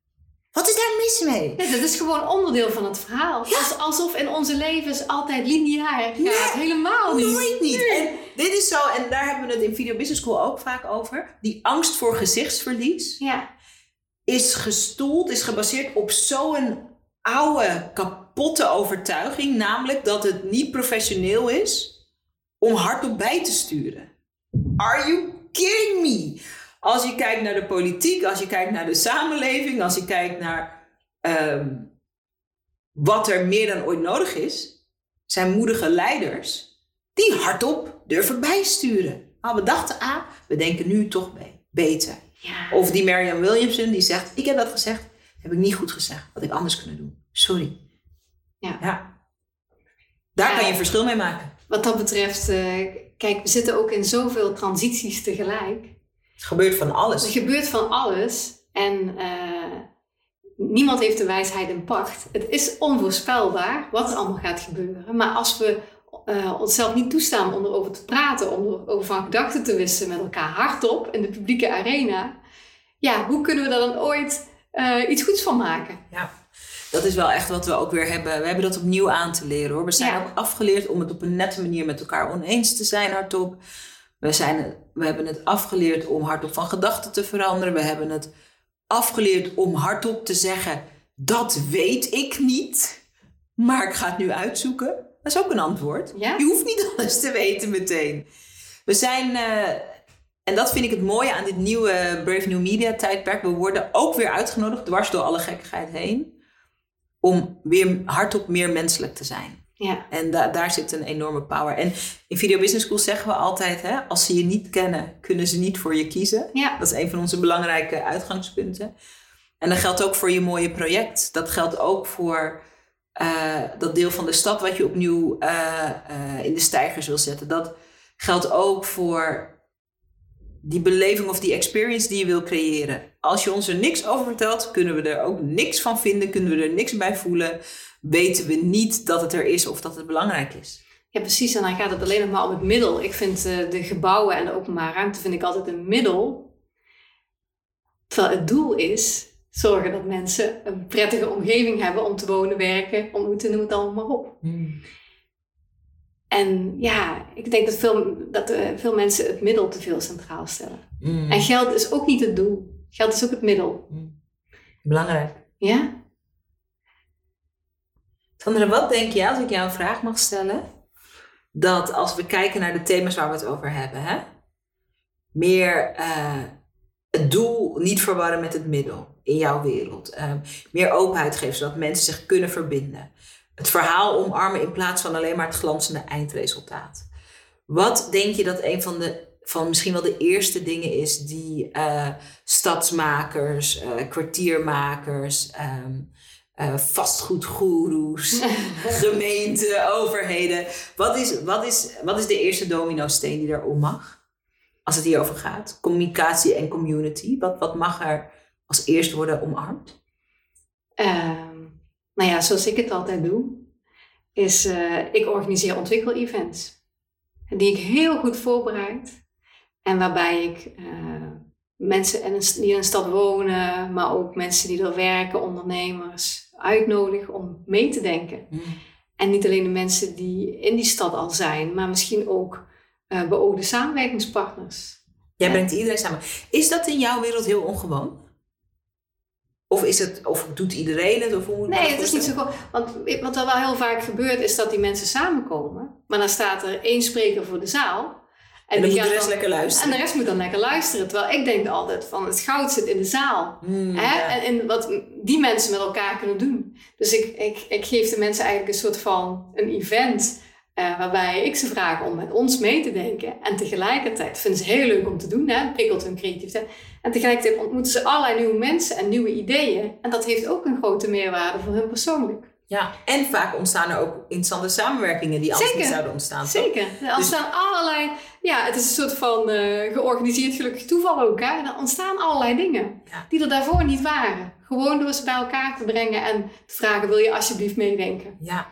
Wat is daar mis mee? Ja, dat is gewoon onderdeel van het verhaal. Ja. Als- alsof in onze levens altijd lineair gaat. Nee, Helemaal niet. Nooit niet. En dit is zo, en daar hebben we het in Video Business School ook vaak over. Die angst voor gezichtsverlies Ja, is gestoeld, is gebaseerd op zo'n oude, kapotte overtuiging. Namelijk dat het niet professioneel is om hardop bij te sturen. Are you kidding me? Als je kijkt naar de politiek, als je kijkt naar de samenleving, als je kijkt naar ehm, wat er meer dan ooit nodig is, zijn moedige leiders die hardop durven bijsturen. Nou, we dachten A, we denken nu toch B. Beter. ja. Of die Marianne Williamson die zegt, ik heb dat gezegd, heb ik niet goed gezegd. Had ik anders kunnen doen. Sorry. Ja. Daar Ja. kan je verschil mee maken. Wat dat betreft, eh, kijk, we zitten ook in zoveel transities tegelijk. Het gebeurt van Er alles. gebeurt van alles en eh, niemand heeft de wijsheid in pacht. Het is onvoorspelbaar wat er allemaal gaat gebeuren. Maar als we eh, onszelf niet toestaan om erover te praten, om erover van gedachten te wisselen met elkaar hardop in de publieke arena, ja, hoe kunnen we daar dan ooit eh, iets goeds van maken? Ja. Dat is wel echt wat we ook weer hebben. We hebben dat opnieuw aan te leren hoor. We zijn Ja. ook afgeleerd om het op een nette manier met elkaar oneens te zijn hardop. We, zijn, we hebben het afgeleerd om hardop van gedachten te veranderen. We hebben het afgeleerd om hardop te zeggen: dat weet ik niet, maar ik ga het nu uitzoeken. Dat is ook een antwoord. Ja? Je hoeft niet [LAUGHS] alles te weten meteen. We zijn, eh, en dat vind ik het mooie aan dit nieuwe Brave New Media tijdperk. We worden ook weer uitgenodigd, dwars door alle gekkigheid heen, om weer hardop meer menselijk te zijn. Ja. En da daar zit een enorme power. En in Video Business School zeggen we altijd, hè, als ze je niet kennen, kunnen ze niet voor je kiezen. Ja. Dat is een van onze belangrijke uitgangspunten. En dat geldt ook voor je mooie project. Dat geldt ook voor eh, dat deel van de stad wat je opnieuw eh, eh, in de stijgers wil zetten. Dat geldt ook voor die beleving of die experience die je wil creëren. Als je ons er niks over vertelt, kunnen we er ook niks van vinden, kunnen we er niks bij voelen. Weten we niet dat het er is of dat het belangrijk is. Ja, precies. En dan gaat het alleen nog maar om het middel. Ik vind uh, de gebouwen en de openbare ruimte vind ik altijd een middel. Terwijl het doel is zorgen dat mensen een prettige omgeving hebben om te wonen, werken, ontmoeten, noem het allemaal maar op. Hmm. En ja, ik denk dat veel, dat, uh, veel mensen het middel te veel centraal stellen. Hmm. En geld is ook niet het doel. Geld is ook het middel. Hmm. Belangrijk. Ja? Sandra, wat denk je, als ik jou een vraag mag stellen, dat als we kijken naar de thema's waar we het over hebben, hè, meer uh, het doel niet verwarren met het middel in jouw wereld, uh, meer openheid geven zodat mensen zich kunnen verbinden, het verhaal omarmen in plaats van alleen maar het glanzende eindresultaat. Wat denk je dat een van de van misschien wel de eerste dingen is die uh, stadsmakers, kwartiermakers, um, uh, vastgoedgoeroes, [LAUGHS] gemeenten, overheden. Wat is, wat, is, wat is de eerste domino-steen die er om mag? Als het hierover gaat. Communicatie en community. Wat, wat mag er als eerste worden omarmd? Uh, nou ja, zoals ik het altijd doe, is uh, ik organiseer ontwikkel-events. Die ik heel goed voorbereid. En waarbij ik uh, mensen die in een stad wonen, maar ook mensen die er werken, ondernemers, uitnodig om mee te denken. Mm. En niet alleen de mensen die in die stad al zijn, maar misschien ook uh, beoogde samenwerkingspartners. Jij brengt iedereen samen. Is dat in jouw wereld heel ongewoon? Of, is het, of doet iedereen het? Of hoe nee, het is niet zo gewoon. Want wat er wel heel vaak gebeurt, is dat die mensen samenkomen. Maar dan staat er één spreker voor de zaal. En, en dan moet de rest dan, lekker luisteren. En de rest moet dan lekker luisteren. Terwijl ik denk altijd van het goud zit in de zaal. Mm, hè? ja. En in wat die mensen met elkaar kunnen doen. Dus ik, ik, ik geef de mensen eigenlijk een soort van een event. Uh, waarbij ik ze vraag om met ons mee te denken. En tegelijkertijd vinden ze heel leuk om te doen. Hè? Het prikkelt hun creativiteit. En tegelijkertijd ontmoeten ze allerlei nieuwe mensen en nieuwe ideeën. En dat heeft ook een grote meerwaarde voor hun persoonlijk. Ja, en vaak ontstaan er ook interessante samenwerkingen die anders niet zouden ontstaan. Zeker. Er ontstaan dus... allerlei, ja, het is een soort van uh, georganiseerd gelukkig toeval ook. Hè? En er ontstaan allerlei dingen ja. die er daarvoor niet waren. Gewoon door ze bij elkaar te brengen en te vragen, wil je alsjeblieft meedenken? Ja,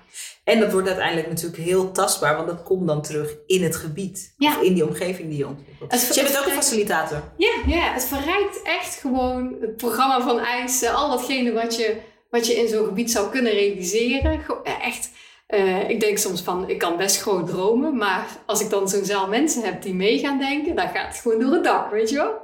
en dat wordt uiteindelijk natuurlijk heel tastbaar, want dat komt dan terug in het gebied. Ja. Of in die omgeving die je ontwikkelt. Het, dus je bent ook een facilitator. Ja, ja, het verrijkt echt gewoon het programma van eisen, al datgene wat je wat je in zo'n gebied zou kunnen realiseren. Echt, uh, ik denk soms van, ik kan best groot dromen, maar als ik dan zo'n zaal mensen heb die mee gaan denken, dan gaat het gewoon door het dak, weet je wel.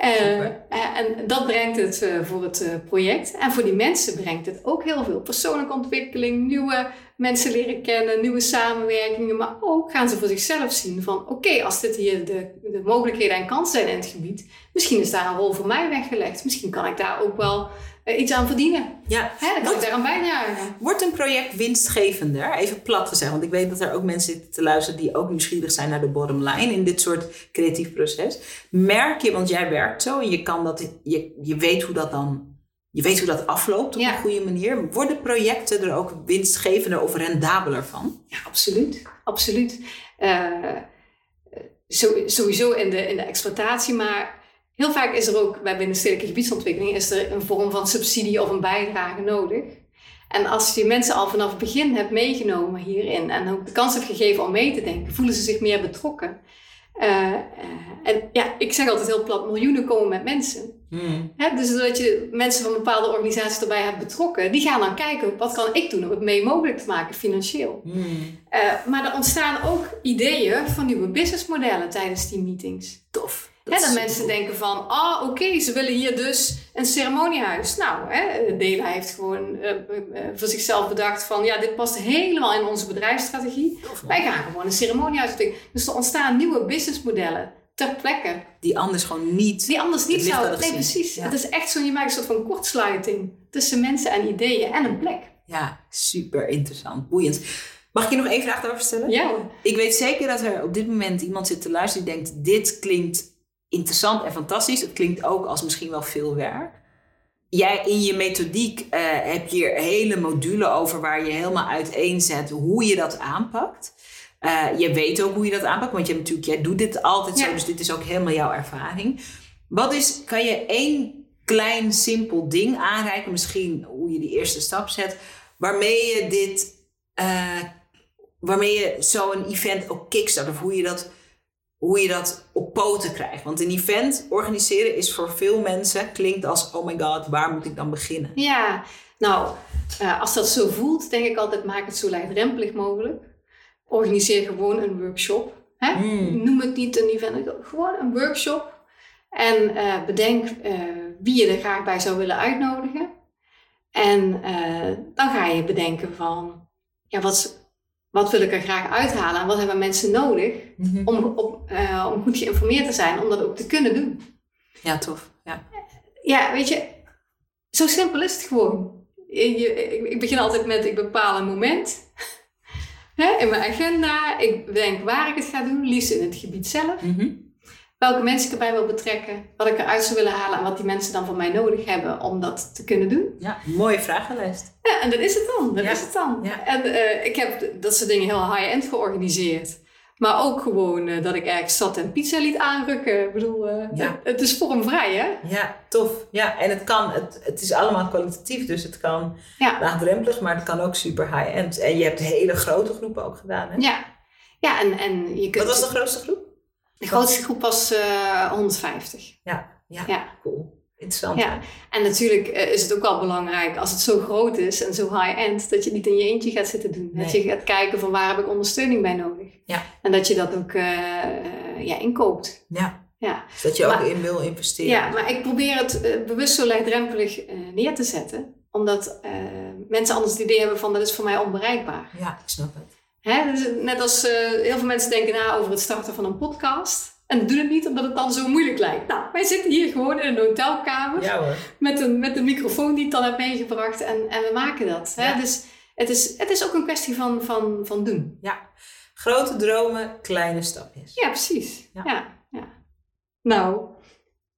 Uh, en dat brengt het uh, voor het project. En voor die mensen brengt het ook heel veel persoonlijke ontwikkeling, nieuwe mensen leren kennen, nieuwe samenwerkingen. Maar ook gaan ze voor zichzelf zien van oké, okay, als dit hier de, de mogelijkheden en kansen zijn in het gebied, misschien is daar een rol voor mij weggelegd. Misschien kan ik daar ook wel uh, iets aan verdienen. Ja. Hè, dan kan ik daar aan bijdragen. Wordt een project winstgevender? Even plat gezegd, want ik weet dat er ook mensen zitten te luisteren die ook nieuwsgierig zijn naar de bottom line in dit soort creatief proces. Merk je, want jij werkt zo en je kan dat, je, je weet hoe dat dan je weet hoe dat afloopt op Ja. een goede manier. Worden projecten er ook winstgevender of rendabeler van? Ja, absoluut. Absoluut. Uh, zo- sowieso in de, in de exploitatie, maar heel vaak is er ook bij binnen stedelijke gebiedsontwikkeling is er een vorm van subsidie of een bijdrage nodig. En als je mensen al vanaf het begin hebt meegenomen hierin en ook de kans hebt gegeven om mee te denken, voelen ze zich meer betrokken. Uh, uh, en ja, ik zeg altijd heel plat, miljoenen komen met mensen. Hè, dus dat je mensen van bepaalde organisaties erbij hebt betrokken, die gaan dan kijken, wat kan ik doen om het mee mogelijk te maken financieel. Uh, maar er ontstaan ook ideeën van nieuwe businessmodellen tijdens die meetings. Tof. Hè, dat mensen denken van, ah oké, ze willen hier dus een ceremoniehuis. Nou, hè, Dela heeft gewoon uh, uh, voor zichzelf bedacht van, ja, dit past helemaal in onze bedrijfsstrategie. Tof. Wij gaan gewoon een ceremoniehuis ontwikkelen. Dus er ontstaan nieuwe businessmodellen ter plekke. Die anders gewoon niet. Die anders niet hadden Nee, precies. Ja. Het is echt zo, je maakt een soort van kortsluiting tussen mensen en ideeën en een plek. ja, super interessant, boeiend. Mag ik je nog één vraag over stellen? Ja. Ik weet zeker dat er op dit moment iemand zit te luisteren die denkt: dit klinkt interessant en fantastisch. Het klinkt ook als misschien wel veel werk. Jij in je methodiek eh, heb je hier hele module over waar je helemaal uiteenzet hoe je dat aanpakt. Eh, je weet ook hoe je dat aanpakt, want je hebt natuurlijk, jij doet dit altijd zo, dus dit is ook helemaal jouw ervaring. Wat is, kan je één klein simpel ding aanreiken, misschien hoe je die eerste stap zet, waarmee je dit, eh, waarmee je zo'n event ook kickstart, of hoe je dat, hoe je dat op poten krijgt. Want een event organiseren is voor veel mensen klinkt als, oh my god, waar moet ik dan beginnen? Ja, nou, eh, als dat zo voelt, denk ik altijd, maak het zo laagdrempelig mogelijk. Organiseer gewoon een workshop. Hè? Mm. Noem het niet een event, gewoon een workshop. En eh, bedenk eh, wie je er graag bij zou willen uitnodigen. En eh, dan ga je bedenken van, ja, wat, wat wil ik er graag uithalen en wat hebben mensen nodig om, op, eh, om goed geïnformeerd te zijn, om dat ook te kunnen doen. Ja, tof. Ja. Ja, weet je, zo simpel is het gewoon. Je, ik, ik begin altijd met, ik bepaal een moment hè, in mijn agenda. Ik bedenk waar ik het ga doen, liefst in het gebied zelf. Mhm. Welke mensen ik erbij wil betrekken, wat ik eruit zou willen halen en wat die mensen dan van mij nodig hebben om dat te kunnen doen. ja, mooie vragenlijst. Ja, en dat is het dan. Dat Ja. is het dan. Ja. En eh, ik heb dat soort dingen heel high-end georganiseerd. Maar ook gewoon eh, dat ik ergens zat en pizza liet aanrukken. Ik bedoel, eh, Ja. het, is vormvrij, hè? Ja, tof. Ja, en het kan, het, het is allemaal kwalitatief, dus het kan Ja. laagdrempelig, maar het kan ook super high-end. En je hebt hele grote groepen ook gedaan, hè? Ja. Ja, en, en je kunt... Wat was de grootste groep? De grootste groep was eh 150. Ja, ja, Ja. cool. Interessant. Ja, en natuurlijk eh, is het ook wel belangrijk als het zo groot is en zo high-end, dat je niet in je eentje gaat zitten doen. Dat je gaat kijken van waar heb ik ondersteuning bij nodig. Ja. En dat je dat ook eh, eh, ja, inkoopt. Ja, Ja. dus dat je ook in wil investeren. ja, maar ik probeer het bewust zo laagdrempelig neer te zetten. Omdat mensen anders het idee hebben van dat is voor mij onbereikbaar. Ja, ik snap het. Hè? Dus net als heel veel mensen denken na over het starten van een podcast. En doen het niet omdat het dan zo moeilijk lijkt. Nou, wij zitten hier gewoon in een hotelkamer. Ja hoor. met een, met een microfoon die ik dan heb meegebracht en, en we maken dat. Hè? Ja. Dus het is, het is ook een kwestie van, van, van doen. Grote dromen, kleine stapjes. Ja, precies. Ja. Ja. Ja, Nou,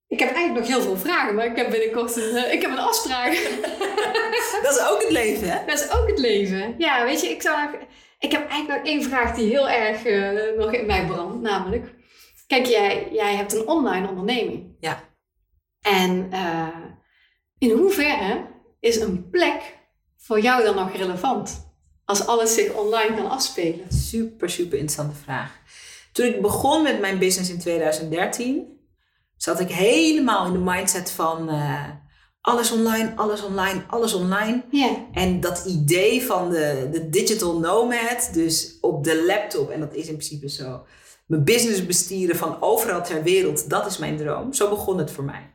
ik heb eigenlijk nog heel veel vragen, maar ik heb binnenkort een, eh, ik heb een afspraak. [LAUGHS] Dat is ook het leven, hè? dat is ook het leven. Ja, weet je, ik, zou nog, ik heb eigenlijk nog één vraag die heel erg eh, nog in mij brandt. Namelijk, kijk, jij, jij hebt een online onderneming. Ja. En eh, in hoeverre is een plek voor jou dan nog relevant? Als alles zich online kan afspelen. Super, super interessante vraag. Toen ik begon met mijn business in 2013, zat ik helemaal in de mindset van eh, alles online, alles online, alles online. Ja. En dat idee van de, de digital nomad, dus op de laptop, en dat is in principe zo, mijn business bestieren van overal ter wereld, dat is mijn droom. Zo begon het voor mij.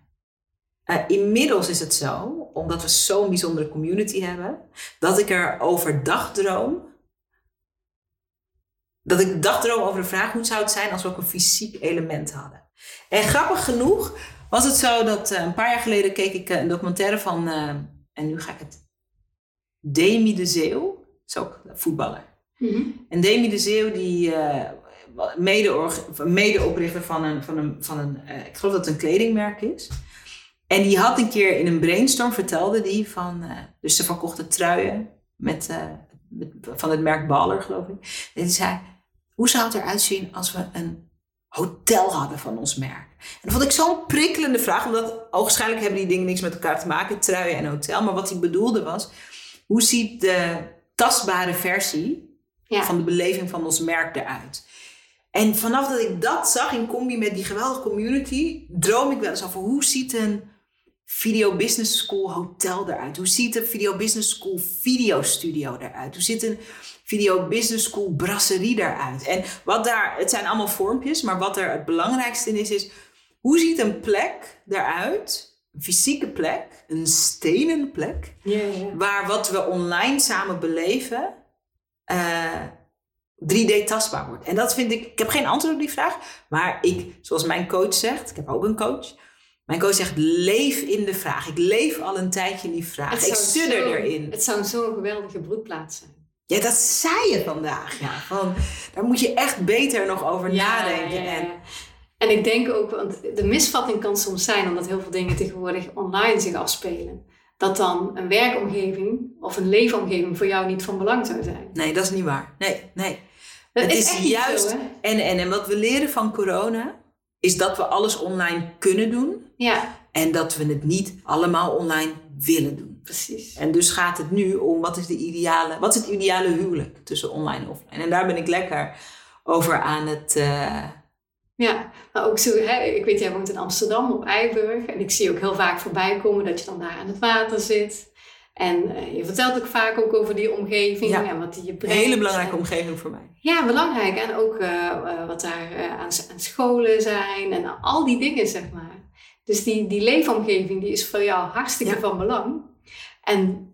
Eh, inmiddels is het zo, omdat we zo'n bijzondere community hebben, dat ik er overdag droom. Dat ik dagdroom over de vraag hoe zou het zijn als we ook een fysiek element hadden. En grappig genoeg was het zo dat eh, een paar jaar geleden keek ik eh, een documentaire van, en nu ga ik het, Demi de Zeeuw, is ook voetballer. Mhm. En Demi de Zeeuw, die eh, mede- medeoprichter van een, van een, van een eh, ik geloof dat het een kledingmerk is. En die had een keer in een brainstorm vertelde die van, eh, dus ze verkochten truien met, eh, met, van het merk Baller geloof ik. En die zei, hoe zou het eruit zien als we een hotel hadden van ons merk? En dat vond ik zo'n prikkelende vraag, omdat ogenschijnlijk hebben die dingen niks met elkaar te maken, truien en hotel. Maar wat hij bedoelde was, hoe ziet de tastbare versie Ja. van de beleving van ons merk eruit? En vanaf dat ik dat zag in combi met die geweldige community, droom ik wel eens over hoe ziet een Video Business School hotel eruit? Hoe ziet een Video Business School videostudio eruit? Hoe ziet een Video Business School brasserie eruit? En wat daar, het zijn allemaal vormpjes, maar wat er het belangrijkste in is, is hoe ziet een plek eruit? Een fysieke plek, een stenen plek, waar wat we online samen beleven, eh, 3D tastbaar wordt. En dat vind ik, ik heb geen antwoord op die vraag, maar ik, zoals mijn coach zegt, ik heb ook een coach, Mijn coach zegt, leef in de vraag. Ik leef al een tijdje in die vraag. Ik studder zo- erin. Het zou zo'n geweldige broedplaats zijn. Ja, dat zei je vandaag. Ja. Van, daar moet je echt beter nog over nadenken. ja, En. En ik denk ook, want de misvatting kan soms zijn, omdat heel veel dingen tegenwoordig online zich afspelen, dat dan een werkomgeving of een leefomgeving voor jou niet van belang zou zijn. nee, dat is niet waar. Nee, nee. Dat Het is, juist- zo? En, en, en wat we leren van corona, is dat we alles online kunnen doen. Ja, En dat we het niet allemaal online willen doen. precies. En dus gaat het nu om wat is, de ideale, wat is het ideale huwelijk tussen online en offline. En daar ben ik lekker over aan het... eh, Ja, maar ook zo, hè, ik weet, jij woont in Amsterdam op Eiburg. En ik zie ook heel vaak voorbij komen dat je dan daar aan het water zit. En eh, je vertelt ook vaak ook over die omgeving Ja. en wat die je een brengt. hele belangrijke En- omgeving voor mij. Ja, belangrijk. En ook eh, eh, wat daar aan, aan scholen zijn en al die dingen, zeg maar. Dus die, die leefomgeving die is voor jou hartstikke Ja. van belang. En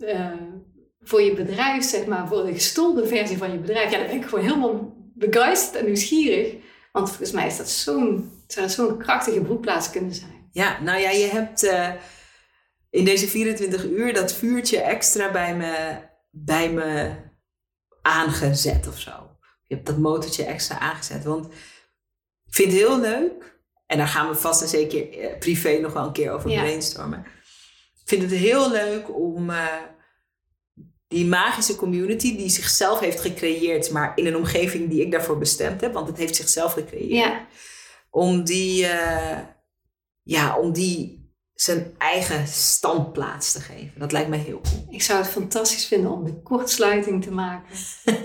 voor je bedrijf, zeg maar, voor de gestolde versie van je bedrijf, ja, dan ben ik gewoon helemaal begeisterd en nieuwsgierig. Want volgens mij is dat zo'n, zou dat zo'n krachtige broedplaats kunnen zijn. Ja, nou ja, je hebt in deze 24 uur dat vuurtje extra bij me, bij me aangezet of zo. Je hebt dat motortje extra aangezet. Want ik vind het heel leuk, en daar gaan we vast en zeker eh, privé nog wel een keer over Ja. brainstormen. Ik vind het heel leuk om eh, die magische community die zichzelf heeft gecreëerd, maar in een omgeving die ik daarvoor bestemd heb, want het heeft zichzelf gecreëerd Ja, om die, eh, ja, om die zijn eigen standplaats te geven. Dat lijkt me heel cool. ik zou het fantastisch vinden om de kortsluiting te maken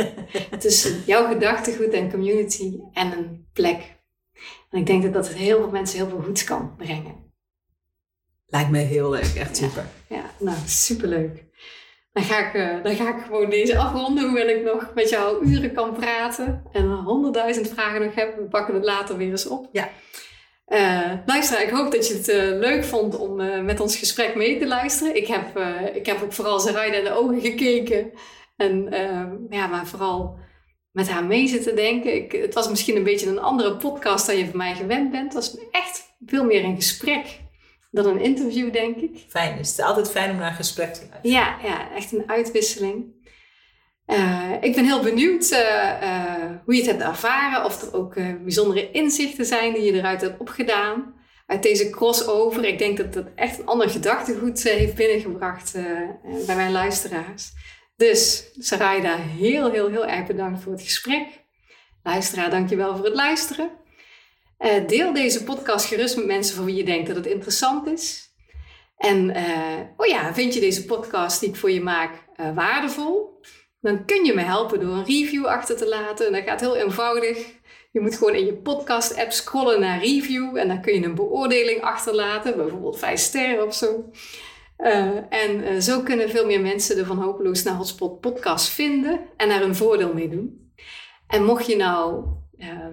[LAUGHS] tussen jouw gedachtegoed en community en een plek. En ik denk dat dat heel veel mensen heel veel goeds kan brengen. Lijkt me heel leuk, echt super. Ja, nou, superleuk. Dan ga, ik, eh, dan ga ik gewoon deze afronden, hoewel ik nog met jou uren kan praten en honderdduizend vragen nog heb. We pakken het later weer eens op. Ja. Eh luister, ik hoop dat je het eh, leuk vond om eh, met ons gesprek mee te luisteren. Ik heb, ik heb ook vooral Zaraida in de ogen gekeken. En eh, ja, maar vooral met haar mee zitten denken. Ik, het was misschien een beetje een andere podcast dan je van mij gewend bent. Het was echt veel meer een gesprek dan een interview, denk ik. Fijn. Het is altijd fijn om naar een gesprek te luisteren. Ja, ja echt een uitwisseling. Eh, ik ben heel benieuwd eh, eh, hoe je het hebt ervaren. Of er ook bijzondere inzichten zijn die je eruit hebt opgedaan. Uit deze crossover. Ik denk dat dat echt een ander gedachtegoed heeft binnengebracht bij mijn luisteraars. Dus Sarayda, heel, heel, heel erg bedankt voor het gesprek. Luisteraar, dankjewel voor het luisteren. Deel deze podcast gerust met mensen voor wie je denkt dat het interessant is. En oh ja, vind je deze podcast die ik voor je maak waardevol? Dan kun je me helpen door een review achter te laten. En dat gaat heel eenvoudig. Je moet gewoon in je podcast-app scrollen naar review. En dan kun je een beoordeling achterlaten. Bijvoorbeeld 5 sterren of zo. Eh, en eh, zo kunnen veel meer mensen de Van Hopeloos naar Hotspot podcast vinden. En daar een voordeel mee doen. En mocht je nou eh,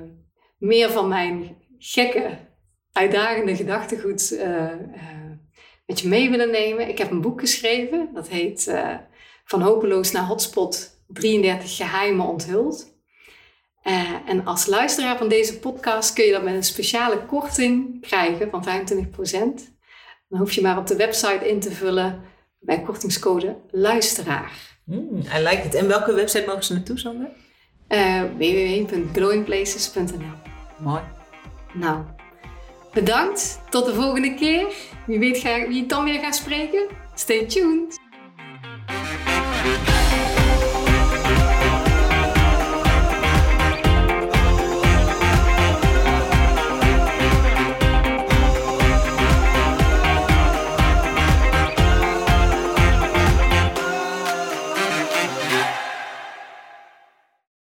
meer van mijn gekke, uitdagende gedachtegoed met je mee willen nemen. Ik heb een boek geschreven. Dat heet Van Hopeloos naar Hotspot 33 geheimen onthuld. Eh, en als luisteraar van deze podcast kun je dat met een speciale korting krijgen van 25%. Dan hoef je maar op de website in te vullen bij kortingscode luisteraar. Hmm, I like it. En welke website mogen ze naartoe, Sander? Eh www.glowingplaces.nl Mooi. Nou, bedankt. Tot de volgende keer. Wie weet ga, wie ik dan weer ga spreken. Stay tuned.